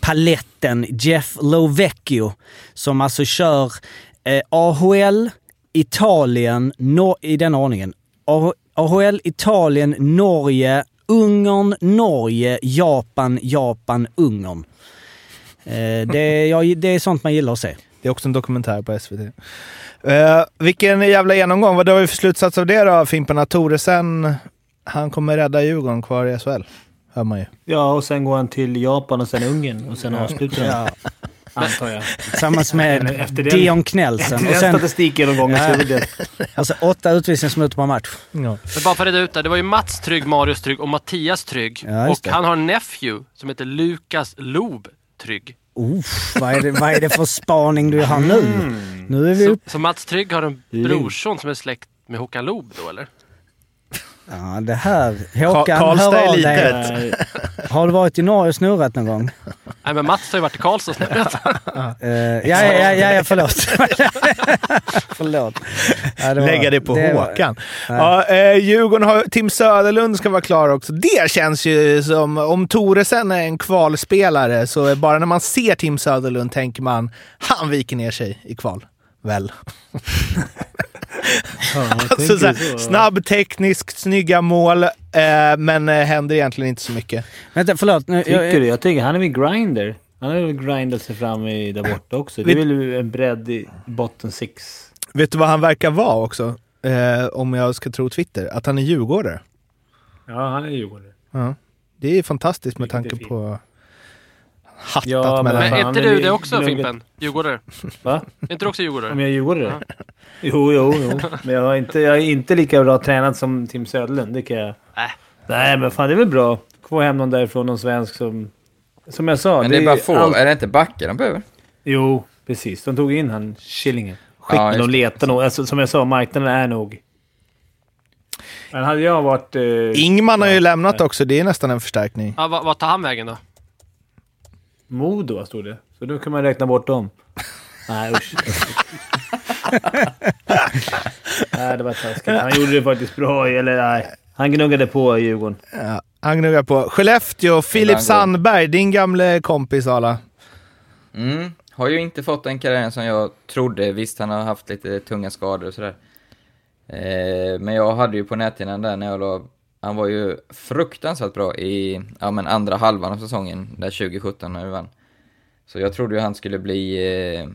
paletten Jeff Lovecchio som alltså kör eh, AHL, Italien, no i den ordningen. AHL, Italien, Norge, Ungern, Norge, Japan, Japan, Ungern. Eh, det, ja, det är sånt man gillar att se. Det är också en dokumentär på SVT. Uh, vilken jävla genomgång. Vad har vi för slutsats av det då, Fimpen? Att Toresen, han kommer rädda Djurgården kvar i SHL? Hör man ju. Ja, och sen går han till Japan och sen Ungern och sen avslutar han. Ja, Antar jag. tillsammans med Efter den- Dion Knellsen. Och Den statistikgenomgången så det alltså, åtta utvisningsminuter per match. Ja. Men bara för att reda ut det, det var ju Mats Trygg, Marius Trygg och Mattias Trygg. Ja, och det. han har en nephew som heter Lukas Loob Trygg. Uff, vad, är det, vad är det för spaning du har nu? Mm. Nu är vi Så, uppe. så Mats Trygg har en brorson som är släkt med Håkan Loob då eller? Ja, det här. Håkan, Karlstad hör av dig. Har du varit i Norge och snurrat någon gång? Nej men Mats har ju varit i Karlstad och snurrat. Uh, ja, ja, ja, ja, ja, förlåt. förlåt. Ja, var- Lägga det på var- Håkan. Ja, eh, Djurgården har... Tim Söderlund ska vara klar också. Det känns ju som... Om Toresen är en kvalspelare så är bara när man ser Tim Söderlund tänker man han viker ner sig i kval. Väl? alltså, så här, snabb, tekniskt, snygga mål, eh, men eh, händer egentligen inte så mycket. Vänta, förlåt. Nu, Tycker jag, du? Jag tycker han är väl grinder. Han har väl grindat sig fram i där borta också. Det är väl en bredd i botten six. Vet du vad han verkar vara också? Eh, om jag ska tro Twitter. Att han är djurgårdare. Ja, han är djurgårdare. Ja. Det är fantastiskt med tanke på hattat Ja, men- mellan... Men är inte du det- också glömde- Fimpen? Djurgårdare? Va? Är inte du också Om djurgårdare? jag är djurgårdare? Jo, jo, jo. Men jag, har inte, jag är inte lika bra tränad som Tim Söderlund. Det kan jag... Äh. Nej, men fan det är väl bra. Få hem någon därifrån, någon svensk som... Som jag sa. Men det är bara få. allt- Är det inte backar de behöver? Jo, precis. De tog in han Schillingen. Skick, Ja, just letar nog. Alltså, som jag sa, marknaden är nog... Men hade jag varit... Eh, Ingman har ju Ja, lämnat också. Det är nästan en förstärkning. Ja, vad, vad tar han vägen då? Modo stod det. Så då kan man räkna bort dem. Nej, usch. nej, det var taskigt. Han gjorde det faktiskt bra. Eller nej. Han gnuggade på i Djurgården. Ja, han gnuggar på. Skellefteå, Filip Sandberg, din gamle kompis Ala. Mm. Har ju inte fått den karriären som jag trodde. Visst, han har haft lite tunga skador och sådär. Eh, men jag hade ju på näthinnan där när jag låg... Han var ju fruktansvärt bra i ja, men andra halvan av säsongen, där 2017 när vi vann. Så jag trodde ju han skulle bli eh,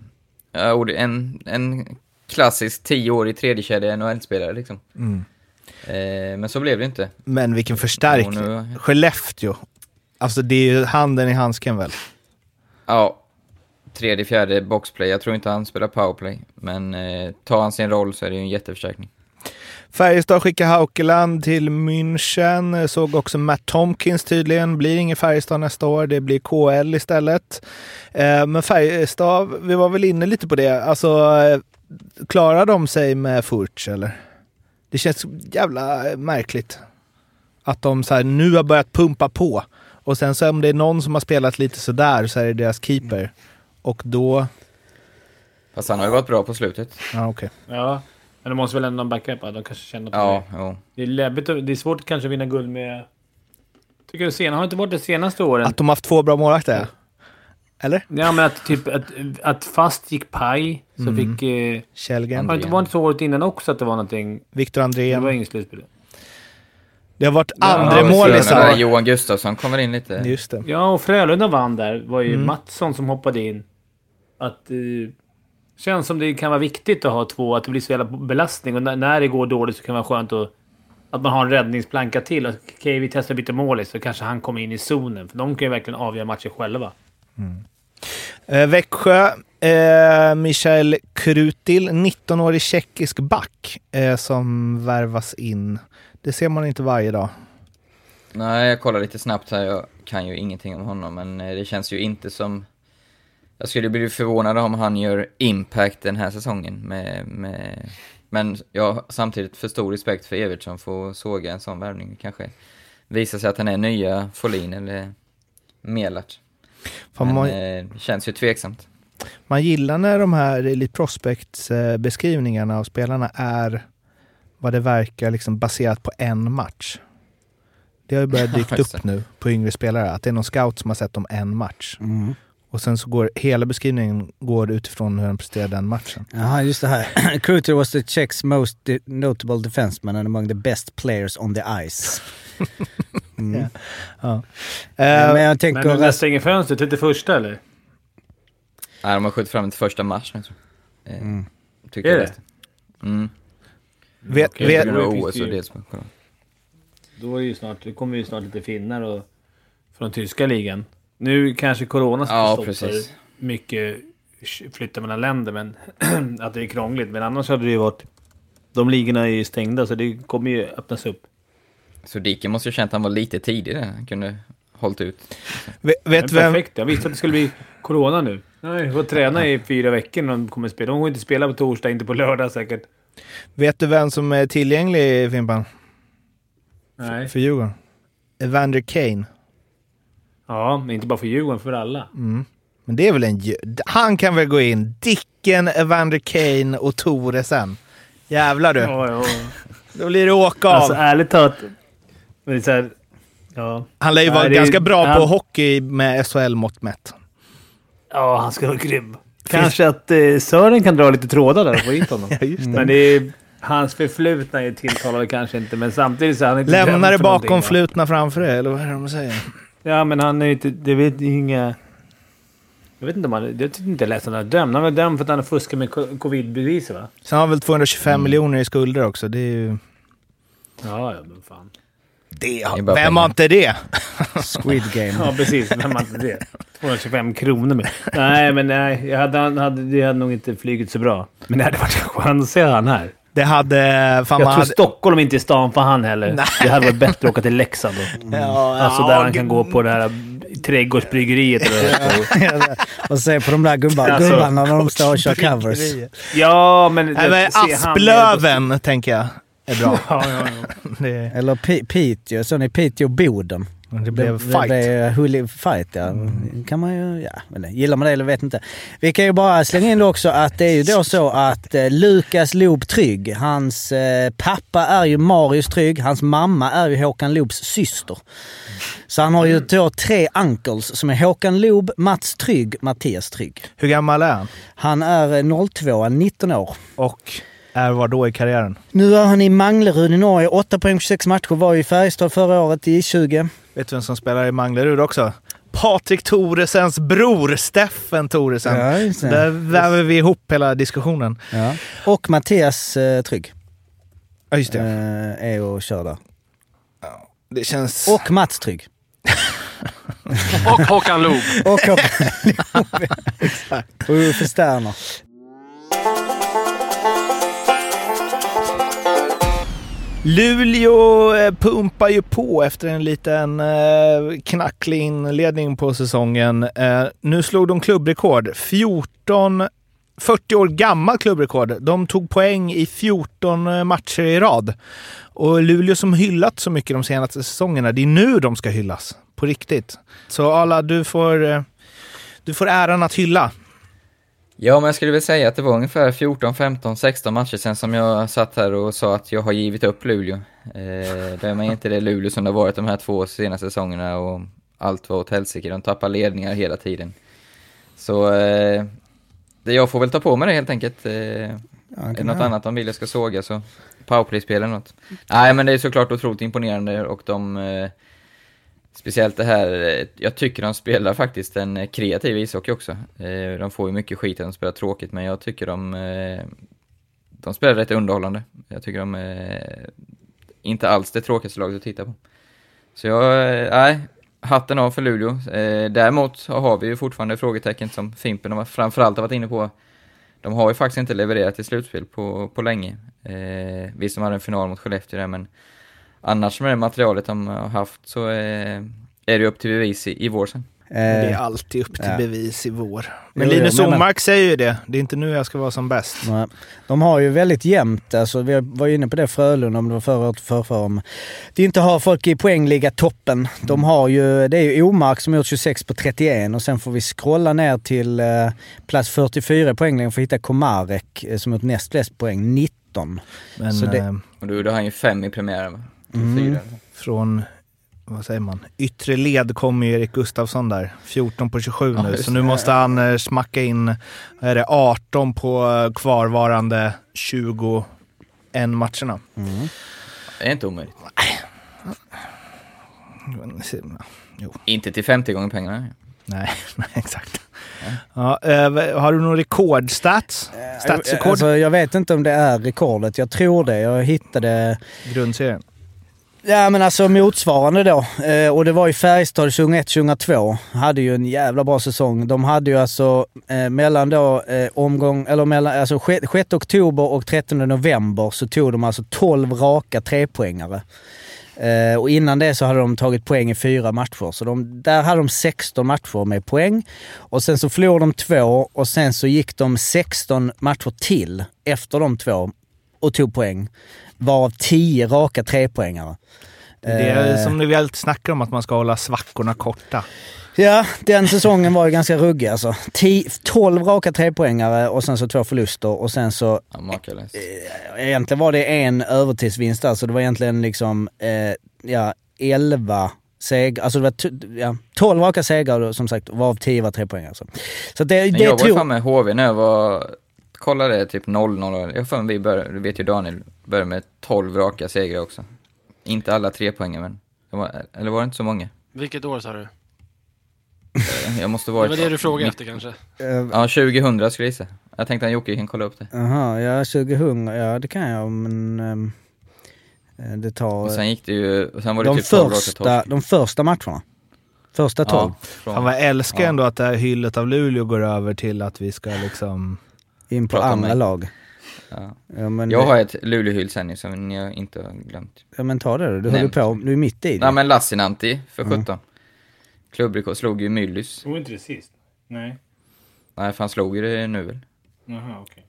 en, en klassisk tioårig tredjekedja NHL-spelare liksom. Eh, men så blev det inte. Men vilken förstärkning. nu, Skellefteå. Alltså det är ju handen i handsken väl? ja, tredje, fjärde boxplay. Jag tror inte han spelar powerplay. Men eh, tar han sin roll så är det ju en jätteförstärkning. Färjestad skickar Haukeland till München. Såg också Matt Tomkins tydligen. Blir ingen Färjestad nästa år. Det blir KL istället. Eh, men Färjestad, vi var väl inne lite på det. Alltså, eh, klarar de sig med Furch eller? Det känns jävla eh, märkligt. Att de så här, nu har börjat pumpa på. Och sen så om det är någon som har spelat lite sådär så är det deras keeper. Och då... Fast han har ju varit bra på slutet. Ja, okej. Ja. Men de måste väl ändå ha en backup? va? De kanske känner på Ja, det. Det är, läbbigt, det är svårt kanske att vinna guld med... Tycker du sen har inte varit det senaste åren? Att de har haft två bra målvakter, ja. Eller? Ja, men att, typ, att, att fast gick paj, så Mm. fick... Eh, Källgren. har det inte varit så året innan också att det var någonting? Viktor Det Andrén. var inget slutspel. Det har varit Ja, Ja, andra ser målisar. Johan Gustafsson kommer in lite. Just det. Ja, och Frölunda vann där. var ju Mm. Mattsson som hoppade in. Att... Eh, känns som det kan vara viktigt att ha två, att det blir så jävla belastning. Och när, när det går dåligt så kan det vara skönt att, att man har en räddningsplanka till. Okej, okay, vi testar byta målis så kanske han kommer in i zonen. För de kan ju verkligen avgöra matcher själva. Eh, Växjö, eh, Michael Krutil, 19-årig tjeckisk back eh, som värvas in. Det ser man inte varje dag. Nej, jag kollar lite snabbt här. Jag kan ju ingenting om honom, men eh, det känns ju inte som... Jag skulle bli förvånad om han gör impact den här säsongen. Med, med... Men jag har samtidigt för stor respekt för Evertsson för att såga en sån värvning. Kanske visar sig att han är nya Folin eller Melac. Fan, Men man, eh, det känns ju tveksamt. man gillar när de här Elite eh, av spelarna är vad det verkar liksom baserat på en match. Det har ju börjat dyka upp nu på yngre spelare, att det är någon scout som har sett dem en match. Mm. Och sen så går hela beskrivningen går utifrån hur han presterade den matchen. Jaha, just det här. Kruter was the Czechs most de- notable defenseman and among the best players on the ice. Mm. Ja. Ja. Men Eh, jag tänker... Men rest- stänger fönstret? 31 eller? Nej, de har skjutit fram till första tror jag. Eh, Mm. Tycker Är jag det? Mm. vet, Okej, vet, OS det och på corona. Då är det ju snart, det kommer ju snart lite finnar och, från tyska ligan. Nu kanske corona Ja, stoppar precis. mycket flytta mellan länder, men att det är krångligt. Men annars hade det ju varit... De ligorna är ju stängda, så det kommer ju öppnas upp. Så Diken måste ju känt att han var lite tidig där. Han kunde hållit ut. vet, vet, vem, perfekt, jag visste att det skulle bli corona nu. Nej, får träna i fyra veckor när de kommer spela. De kommer inte spela på torsdag, inte på lördag säkert. vet du vem som är tillgänglig, Fimpan, Nej. för Djurgården? Evander Kane. Ja, men inte bara för Djurgården, för alla. Mm. Men det är väl en... Han kan väl gå in. Dicken, Evander Kane och Toresen. Jävlar du. Ja, ja. Då blir det åka av. Alltså ärligt talat. Men så här, ja. han lär ju vara ganska bra han- på hockey med SHL-mått mätt. ja, han ska vara grym. Kanske att eh, Sören kan dra lite trådar där och få hit honom. Ja, just det. Men det är, hans förflutna är tilltalade kanske inte, men samtidigt så är han inte Lämna det bakom, flutna framför det, eller vad är det de säger? Ja, men han är ju inte... Det vet inga... Jag vet inte om han... Jag tyckte inte jag läste att han är dömd. Han var dömd för att han har fuskat med co- covid-beviset, va? Sen har han väl 225 Mm. miljoner i skulder också. Det är ju... Ja, ja, men fan. Det Det har, vem har inte det? Squid Game. Ja, precis. Vem har inte det? 225 kronor med. Nej, men nej. Jag hade, han hade, det hade nog inte flugit så bra. Men det hade varit skönt att se han här. Det hade... Fan, Jag man tror hade... Stockholm inte är stan för han heller. Nej. Det hade varit bättre att åka till Leksand då. Ja, Alltså ja, där han kan gå på det här trädgårdsbryggeriet. Och se på de där Alltså, gubbarna när de står och kör covers. ja, men... Nej, men se han Asplöven, tänker jag, är bra. Ja, ja, ja. Det, Eller Pi- Piteå, så ni Piteå Boden. Det blev Det fight. blev hulli fight, ja. Kan man ju, ja. Gillar man det eller vet inte. Vi kan ju bara slänga in också att det är ju då så att eh, Lukas Loob Trygg, hans eh, pappa är ju Marius Trygg, hans mamma är ju Håkan Loobs syster. Så han har ju då tre uncles som är Håkan Loob, Mats Trygg, Mattias Trygg. Hur gammal är han? Han är eh, 02, 19 år. Och är var då i karriären? Nu är han i Manglerud i Norge. 8 poäng på 26 matcher. Var i Färjestad förra året i 20. Vet du vem som spelar i Manglerud också? Patrik Toresens bror, Steffen Toresen. Ja. Där väver vi ihop hela diskussionen. Ja. Och Mattias eh, Trygg Ja, just det. eh, är och kör där. Det känns... Och Mats Trygg. Och Håkan Loob. Och Håkan Exakt. Och Uffe Sterner. Luleå eh, pumpar ju på efter en liten eh, knacklig inledning på säsongen. Eh, nu slog de klubbrekord. 14, 40 år gammal klubbrekord. De tog poäng i 14 matcher i rad. Och Luleå som hyllat så mycket de senaste säsongerna, det är nu de ska hyllas. På riktigt. Så Ala, du får, du får äran att hylla. Ja, men jag skulle väl säga att det var ungefär 14, 15, 16 matcher sen som jag satt här och sa att jag har givit upp Luleå. Eh, det är inte det Luleå som det har varit de här två senaste säsongerna och allt var åt helsike. De tappar ledningar hela tiden. Så eh, det jag får väl ta på mig det helt enkelt. Eh, är det något annat de vill jag ska såga så powerplay-spel eller något. Nej, men det är såklart otroligt imponerande och de eh, Speciellt det här, jag tycker de spelar faktiskt en kreativ ishockey också. Eh, de får ju mycket skit att de spelar tråkigt, men jag tycker de, eh, de spelar rätt underhållande. Jag tycker de är inte alls det tråkigaste laget att titta på. Så jag, nej, hatten av för Luleå. Däremot har vi ju fortfarande frågetecken som Fimpen har framförallt har varit inne på. De har ju faktiskt inte levererat i slutspel på, på länge. Visst, de hade en final mot Skellefteå där, men annars med det materialet de har haft så eh, är det upp till bevis i, i vår sen. Det är Eh, alltid upp till ja. bevis i vår. Men Jo, Linus Omark säger ju det. Det är inte nu jag ska vara som bäst. Nej. De har ju väldigt jämnt, alltså vi var ju inne på det Frölunda om det var förra året förra om de inte har folk i poängliga toppen. De har ju, det är ju Omark som har gjort 26 på 31 och sen får vi scrolla ner till eh, plats 44 i poängligan för att hitta Komarek eh, som har gjort näst flest poäng, 19. Men Så det- eh, Och då gjorde han ju fem i premiären? Mm. Från, vad säger man, yttre led kommer ju Erik Gustafsson där. 14 på 27 Ja, nu. Så nu måste han eh, smacka in, är det, 18 på eh, kvarvarande 21 matcherna. Det är inte omöjligt. Jo. Inte till 50 gånger pengarna. Nej, nej exakt. Ja, eh, har du någon rekordstats? Statsrekord? Alltså, jag vet inte om det är rekordet, jag tror det. Jag hittade Grundserien? Ja men alltså motsvarande då. Eh, och det var ju Färjestad 2001-2002. Hade ju en jävla bra säsong. De hade ju alltså eh, mellan då eh, omgång, eller mellan, alltså 6, 6 oktober och 13 november så tog de alltså 12 raka trepoängare. Eh, och innan det så hade de tagit poäng i fyra matcher. Så de, där hade de 16 matcher med poäng. Och sen så förlorade de två och sen så gick de 16 matcher till efter de två och tog poäng. Varav 10 raka trepoängare. Det är Eh, som vi alltid snackar om, att man ska hålla svackorna korta. Ja, den säsongen var ju ganska ruggig alltså. 10, 12 raka trepoängare och sen så två förluster och sen så Ja, makalöst. egentligen var det en övertidsvinst där, så det var egentligen liksom, eh, ja, 11 segrar, alltså det var ja, 12 raka segrar som sagt, varav 10 var trepoängare. Alltså. Så det, Men det jag var ju tror... fan med HV när jag var, kollade typ 0-0. Jag för mig vi började, du vet ju Daniel, började med 12 raka segrar också. Inte alla tre poänger men, det var, eller var det inte så många? Vilket år sa du? Eh, Jag måste Det vara... var det du frågade efter kanske? Eh, Ja, 2000 skulle jag gissa. Jag tänkte att Jocke kan kolla upp det. Jaha, ja 2000, ja det kan jag men eh, det tar... Och sen gick det ju, och sen var det de, typ 12 raka första, de första matcherna. Första 12. Ja, från, Fan vad jag älskar Ja. ändå att det här hyllet av Luleå går över till att vi ska liksom... In på andra lag. ja. Ja men, Jag har ett Luleå-hyll sen ju, som ni har inte har glömt. ja, men ta det då, du håller Nämnt. på, du är mitt i det. Nej men Lassinantti för Mm. 17. Klubbrekord, slog ju Myllys. Var inte det sist? Nej. Nej, för han slog ju det nu väl. Jaha, okej.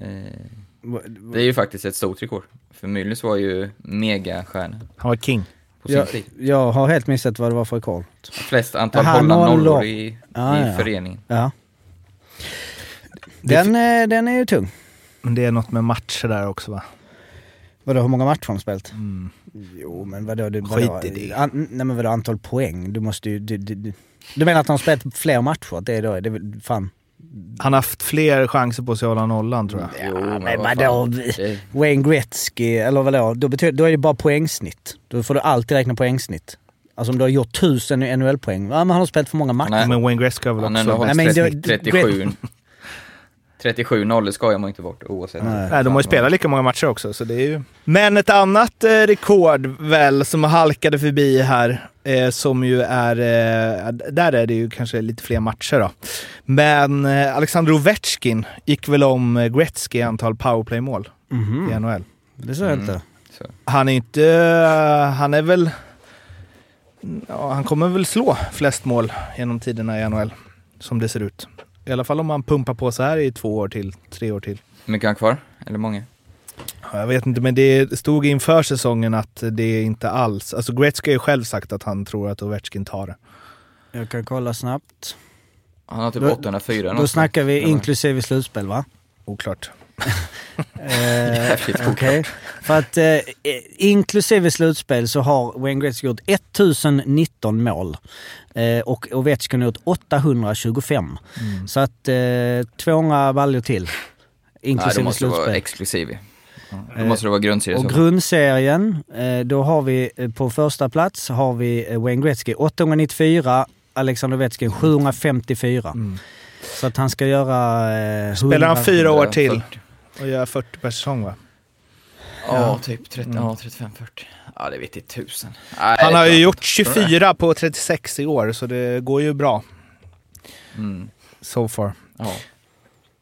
Eh, Va- det är ju faktiskt ett stort rekord. För Myllys var ju megastjärna Han var king. på sin jag, tid. jag har helt missat vad det var för rekord. Flest antal hållna nollor. i, Ja, i ja. föreningen. Ja. Den, eh, den är ju tung. Men det är något med matcher där också va? Vadå, hur många matcher har de spelat? Mm. Jo, men vadå? Det, Skit vadå, i det. An, nej men vadå antal poäng? Du måste ju... Du, du, du, du menar att de har spelat fler matcher? Det är då, det är fan... Han har haft fler chanser på sig att hålla nollan tror jag. Jo, men vad vadå? fan. Det- Wayne Gretzky, eller vadå? Då, betyder, då är det bara poängsnitt. Då får du alltid räkna poängsnitt. Alltså om du har gjort tusen NHL-poäng, ja men han har spelat för många matcher. Nej. Men Wayne Gretzky har väl Han har också... ändå Nej, hållit men 30, det- 37. 37 nollor skojar man inte bort oavsett. Nej, de har ju spelat lika många matcher också, så det är ju... Men ett annat eh, rekord väl, som halkade förbi här, eh, som ju är... Eh, där är det ju kanske lite fler matcher då. Men eh, Alexander Ovechkin gick väl om eh, Gretzky i antal powerplay-mål Mhm. i NHL. Det sa jag Mm. inte. Så. Han är inte... eh, han är väl... Ja, han kommer väl slå flest mål genom tiderna i NHL, som det ser ut. I alla fall om man pumpar på så här i två år till, tre år till. Hur mycket har han kvar? Eller många? Ja, Jag vet inte, men det stod inför säsongen att det inte alls... Alltså Gretzky har ju själv sagt att han tror att Ovechkin tar det. Jag kan kolla snabbt. Han har typ Då- 804 Då någonstans. snackar vi inklusive slutspel va? Oklart. Eh, Jävligt Okej. För att eh, inklusive slutspel så har Wayne Gretzky gjort 1019 mål. Eh, och Ovechkin har gjort 825. Mm. Så att eh, 200 baljor till. Nej, Inklusive måste det vara slutspel. exklusiv. Då Eh, måste det vara grundserie. Och så. grundserien, eh, då har vi eh, på första plats har vi eh, Wayne Gretzky 894, Alexander Ovechkin 754. Mm. Så att han ska göra... Eh, Spelar han 100 fyra år till 140. Och gör 40 per säsong va? Ja, typ 30, ja, 35-40. Ja, det vet inte tusen. Nej, Han har ju gjort inte. 24 på 36 i år, så det går ju bra. Mm. So far. Ja.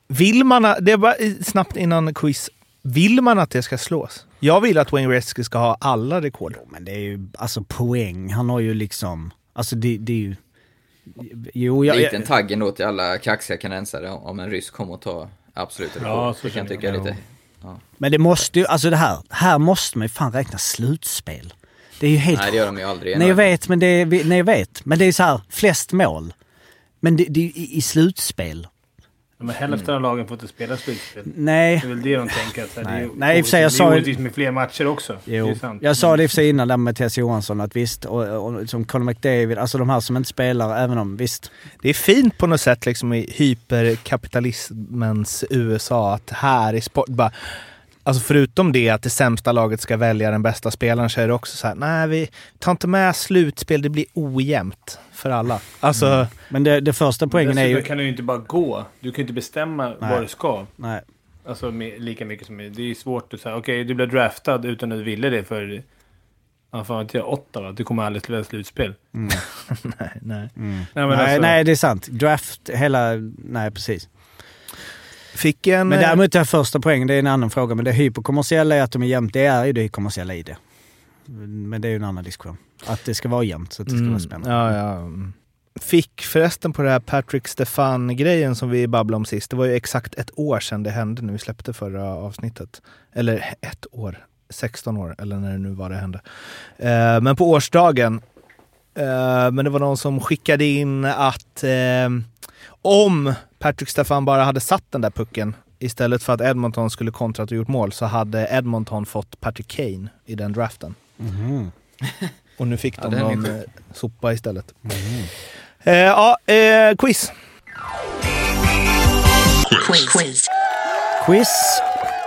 Vill man, det var snabbt innan quiz. Vill man att det ska slås? Jag vill att Wayne Gretzky ska ha alla rekord. Men det är ju, alltså poäng, han har ju liksom, alltså det, det är ju... Jo, jag... Liten tagg ändå till alla kaxiga kanadensare om en ryss kommer att ta absolut rekord. Ja, så det kan jag tycka jag. lite... Men det måste ju, alltså det här, här måste man ju fan räkna slutspel. Det är ju helt... Nej, det gör de ju aldrig. Nej jag vet, men det är, nej, jag vet. Men det är så här, flest mål. Men det, det är i, i slutspel. Men hälften av lagen får inte spela slutspel. Nej. Det är väl det de tänker. Att, Nej. Det är, Nej, i och för sig, jag det sa ju- med fler matcher också. Det Jo. är sant. Jag sa det i och för sig innan där med Mattias Johansson att visst, och, och, som Conor McDavid, alltså de här som inte spelar, även om visst. Det är fint på något sätt liksom i hyperkapitalismens USA att här i sport bara Alltså förutom det att det sämsta laget ska välja den bästa spelaren så är det också så här, nej vi tar inte med slutspel, det blir ojämnt för alla. Alltså, Men det, det första poängen är ju... kan du ju inte bara gå. Du kan ju inte bestämma vad du ska. Nej. Alltså med, lika mycket som... Det är svårt att säga, okej du blev draftad utan att du ville det för... Ja, fan jag, åtta va? Du kommer aldrig spela slutspel. nej, nej. Nej, Nej, men nej, alltså, nej, det är sant. Draft, hela... Nej, precis. Fick en... Men eh, däremot det här första poängen, det är en annan fråga. Men det hyperkommersiella är att de är jämnt. Det är ju det kommersiella i det. Men det är ju en annan diskussion. Att det ska vara jämnt så att det ska vara spännande. Mm, Ja, ja. Fick förresten på det här Patrick Stefan-grejen som vi babblade om sist. Det var ju exakt ett år sedan det hände när vi släppte förra avsnittet. Eller ett år. 16 år, eller när det nu var det hände. Eh, men på årsdagen. Eh, men det var någon som skickade in att eh, om Patrick Stefan bara hade satt den där pucken istället för att Edmonton skulle kontrat och gjort mål så hade Edmonton fått Patrick Kane i den draften. Mhm. Och nu fick Ja, de är någon eh, sopa istället. Eh, ja, eh, quiz. Quiz. Quiz.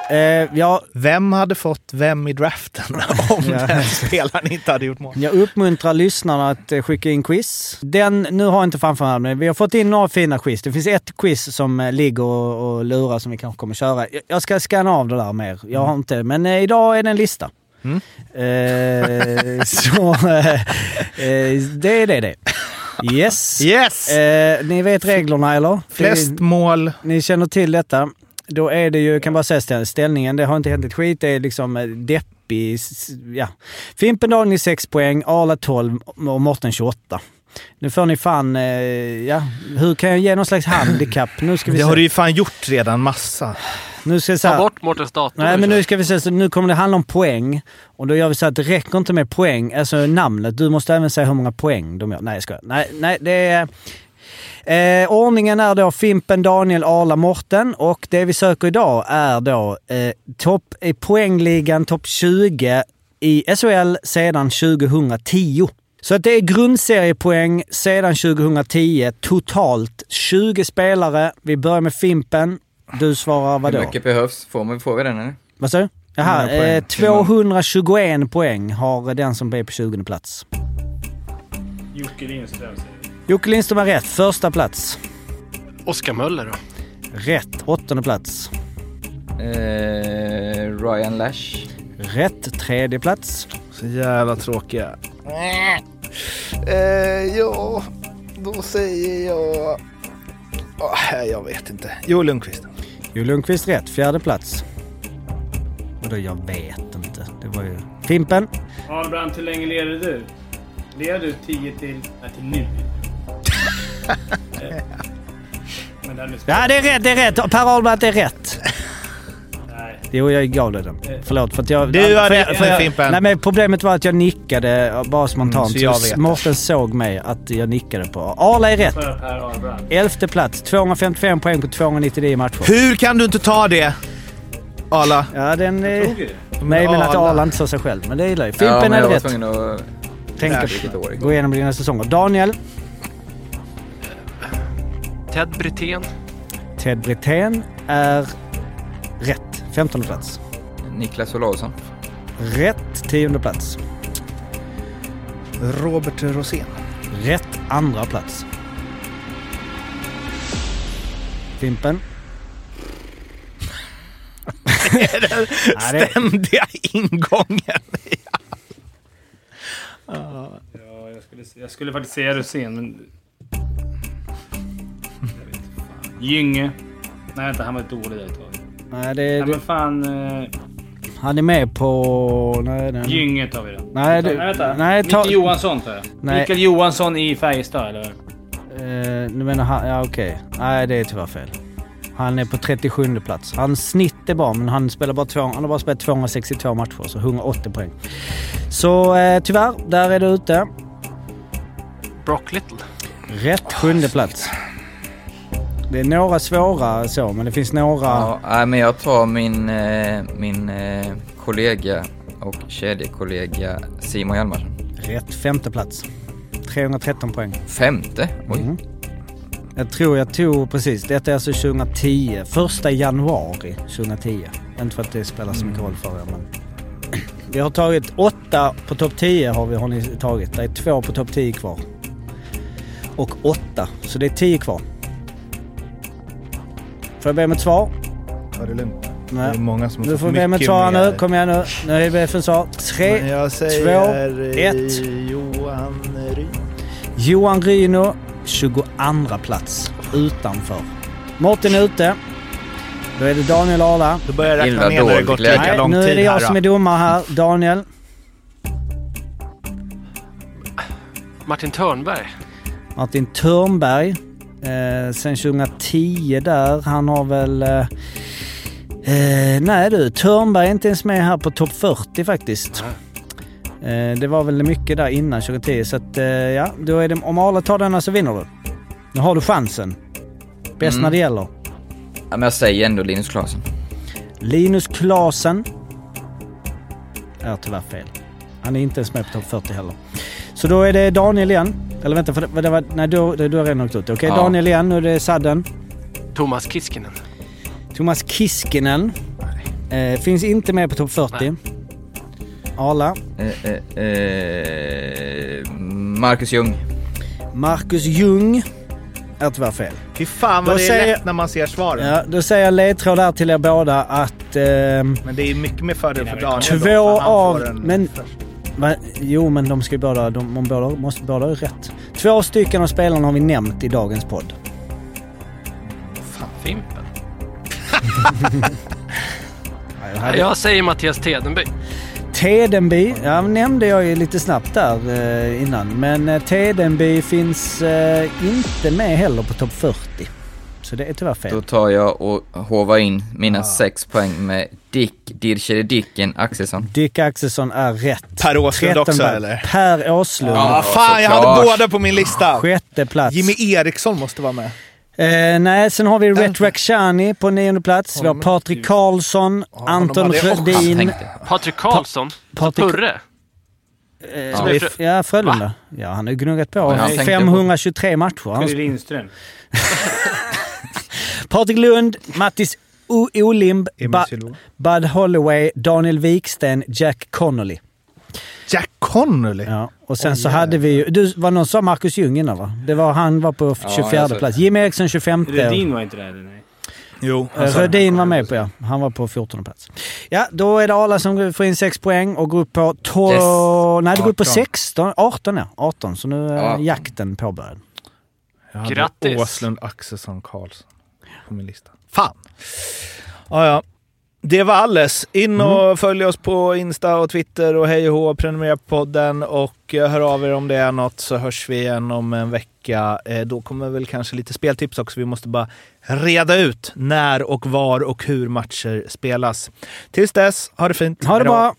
Eh, ja, Vem hade fått vem i draften om den spelaren inte hade gjort mål? jag uppmuntrar lyssnarna att eh, skicka in quiz. Den, nu har jag inte framför mig, men vi har fått in några fina quiz. Det finns ett quiz som eh, ligger och, och lurar som vi kanske kommer köra. Jag- ska scanna av det där mer. Jag har inte, men eh, idag är det en lista. Mm. Eh, så eh, det är det det. Yes. Yes! Eh, ni vet reglerna eller? Flest mål. Ni känner till detta. Då är det ju, kan bara säga ställ- ställningen, det har inte hänt ett skit. Det är liksom eh, deppig. Ja. Fimpen Daniel 6 poäng, Arla 12 och Morten 28. Nu får ni fan, eh, ja, hur kan jag ge någon slags handikapp? Nu ska vi Det se. har du ju fan gjort redan massa. Nu ska vi Ta bort Mårtens dator. Nej men nu nu ska vi se, så nu kommer det handla om poäng. Och då gör vi så att det räcker inte med poäng, alltså namnet. Du måste även säga hur många poäng de gör. Nej jag skojar. Nej, nej det är... Eh, ordningen är då Fimpen, Daniel, Arla, Morten och det vi söker idag är då eh, topp i poängligan topp 20 i SHL sedan 2010. Så att det är grundseriepoäng sedan 2010. Totalt 20 spelare. Vi börjar med Fimpen. Du svarar vadå? Hur mycket behövs? Får, man, får vi den eller? Vad sa du? Jaha, eh, 221 poäng har den som är på 20 plats. Jocke Lindström säger. Jocke Lindström har rätt. Första plats. Oskar Möller då? Rätt. Åttonde plats. Eh, Ryan Lash. Rätt. Tredje plats. Så jävla tråkiga. Eh, ja, då säger jag... Åh, jag vet inte. Jo Lundqvist. Jo Lundqvist rätt. Fjärde plats. Vadå jag vet inte? Det var ju... Fimpen. Ahlbrand, hur länge leder du? Leder du 10 till... Nej, till nu. Ja, det är rätt. Det är rätt. Per Ahlbrant är rätt. Nej. Jo, jag gav dig den. Förlåt för att jag... Du har för för jag- Fimpen. Nej men problemet var att jag nickade bara spontant. Mm, så jag så vet. Mårten såg mig att jag nickade på. Arla är rätt. Elfte plats. 255 poäng på 299 matcher. Hur kan du inte ta det? Arla. Ja, den... Jag Eh, tog ju det. nej, men att Arla. Inte sa sig själv. Men det gillar jag. ja, Fimpen men är rätt. att... Tänk år? gå igenom dina säsonger. Daniel. Ted Brithén? Ted Brithén är rätt. 15 plats. Niklas Olausson. Rätt. 10 plats. Robert Rosén. Rätt. Andra plats. Fimpen. är den Ja, det- ständiga ingången. Ja, jag skulle, jag skulle faktiskt säga Rosén, men... Gynge. Nej, vänta, han var dålig där ett tag. Nej, det, Nej, det, men fan... Eh, han är med på... Nej, nej. Gynge tar vi då. Nej, du- nej vänta. nej, ta- Mikael Johansson tar jag. Nej. Mikael Johansson i Färjestad, eller? Eh, nu menar han... Ja, okej. Nej, det är tyvärr fel. Han är på 37 plats. Hans snitt är bra, men han, spelar bara två, han har bara spelat 262 matcher, så 180 poäng. Så eh, tyvärr, där är du ute. Brock Little. Rätt sjunde plats. Det är några svåra så, men det finns några... Ja, nej, men jag tar min, eh, min eh, kollega och kedjekollega Simon Hjalmarsson. Rätt femte plats. 313 poäng. Femte? Oj. Mm. Jag tror jag tog precis, detta är alltså 2010. Första januari 2010. Inte för att det spelar så mycket roll för er men. Vi har tagit åtta på topp 10 har, vi, har ni tagit. Det är två på topp 10 kvar. Och åtta, så det är 10 kvar. Får jag be om ett svar? Ja, det är lugnt. Det Nej. är många som har Nu fått får vi be om ett mycket svar mer. nu. Kom igen nu. Nu är det för svar. Tre, jag säger två, ett. Johan Ryd. Johan Ryno, 22 plats utanför. Mårten är ute. Då är det Daniel Arla. Då börjar jag räkna ner när det gått lika Nej, lång nu tid är det jag här. som är domare här. Daniel. Martin Törnberg. Martin Törnberg. Eh, sen 2010 där. Han har väl... Eh, eh, nej du, Törnberg är inte ens med här på topp 40 faktiskt. Eh, det var väl mycket där innan 2010 så att eh, ja, då är det, om Arla tar denna så vinner du. Nu har du chansen. Bäst Mm. när det gäller. Ja, men jag säger ändå Linus Klasen. Linus Klasen är tyvärr fel. Han är inte ens med på topp 40 heller. Så då är det Daniel igen. Eller vänta, för det, det var, nej du, du, du har redan åkt ut. Okej, Ja. Daniel igen. Nu är det Sadden. Thomas Kiskinen. Thomas Kiskinen. Eh, finns inte med på topp 40. Arla. Eh, eh, eh, Marcus Ljung. Marcus Ljung är tyvärr fel. Fy fan Då vad det är säger- lätt när man ser svaren. Ja, då säger jag ledtråd där till er båda att... ehm, Men det är mycket mer fördel för Daniel då, Två han av... Men. Va, jo, men de ska ju båda... De, de båda måste båda ha rätt. Två stycken av spelarna har vi nämnt i dagens podd. Fan, Fimpen. Jag säger Mattias Tedenby. Tedenby, ja nämnde jag ju lite snabbt där eh, innan. Men eh, Tedenby finns eh, inte med heller på topp 40. Så det är tyvärr fel. Då tar jag och hovar in mina sex poäng med Dick Dirchede Dicken Axelsson. Dick Axelsson är rätt. Per Åslund också, eller? Per Åslund. Ja, Ja, fan jag hade båda på min lista. Sjätte plats. Jimmy Eriksson måste vara med. Eh, nej, sen har vi Ret Rakhshani på nionde plats. Vi har Patrik Karlsson, Anton jag också. Rödin. Patrik Karlsson. Patrik- Purre. Eh, Ja. ja, Frölunda. Ja, han har ju gnuggat på. Ja, jag tänkte på- 523 matcher. Curry Lindström. Patrik Lund, Mattis O- Olimb, ba. Bud Holloway, Daniel Wiksten, Jack Connolly. Jack Connolly. Ja. Och sen Oj, så hade vi ju... Du, var någon som sa Marcus Ljung innan va? Det var, han var på Ja, 24 jag såg plats. Jim Eriksson 25. Rödin var inte där, eller? Nej. Jo. Rödin var med på ja. Han var på 14 plats. Ja, då är det Arla som får in 6 poäng och går upp på 12... Yes. Nej, det går upp på 18. 16. 18 ja. 18. Så nu är Ja. jakten påbörjad. Jag hade Grattis. Åslund, Axelsson, Karlsson på min lista. Fan! Ja, ja. Det var alles. In och Mm. följ oss på Insta och Twitter och hej och hå. Prenumerera på podden och eh, hör av er om det är något så hörs vi igen om en vecka. Eh, Då kommer väl kanske lite speltips också. Vi måste bara reda ut när och var och hur matcher spelas. Tills dess, ha det fint. Ha det Hej då. bra!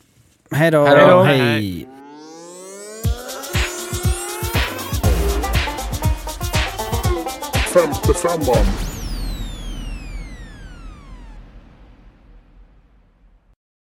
Hej då! Hej då. Hej! Femte femman.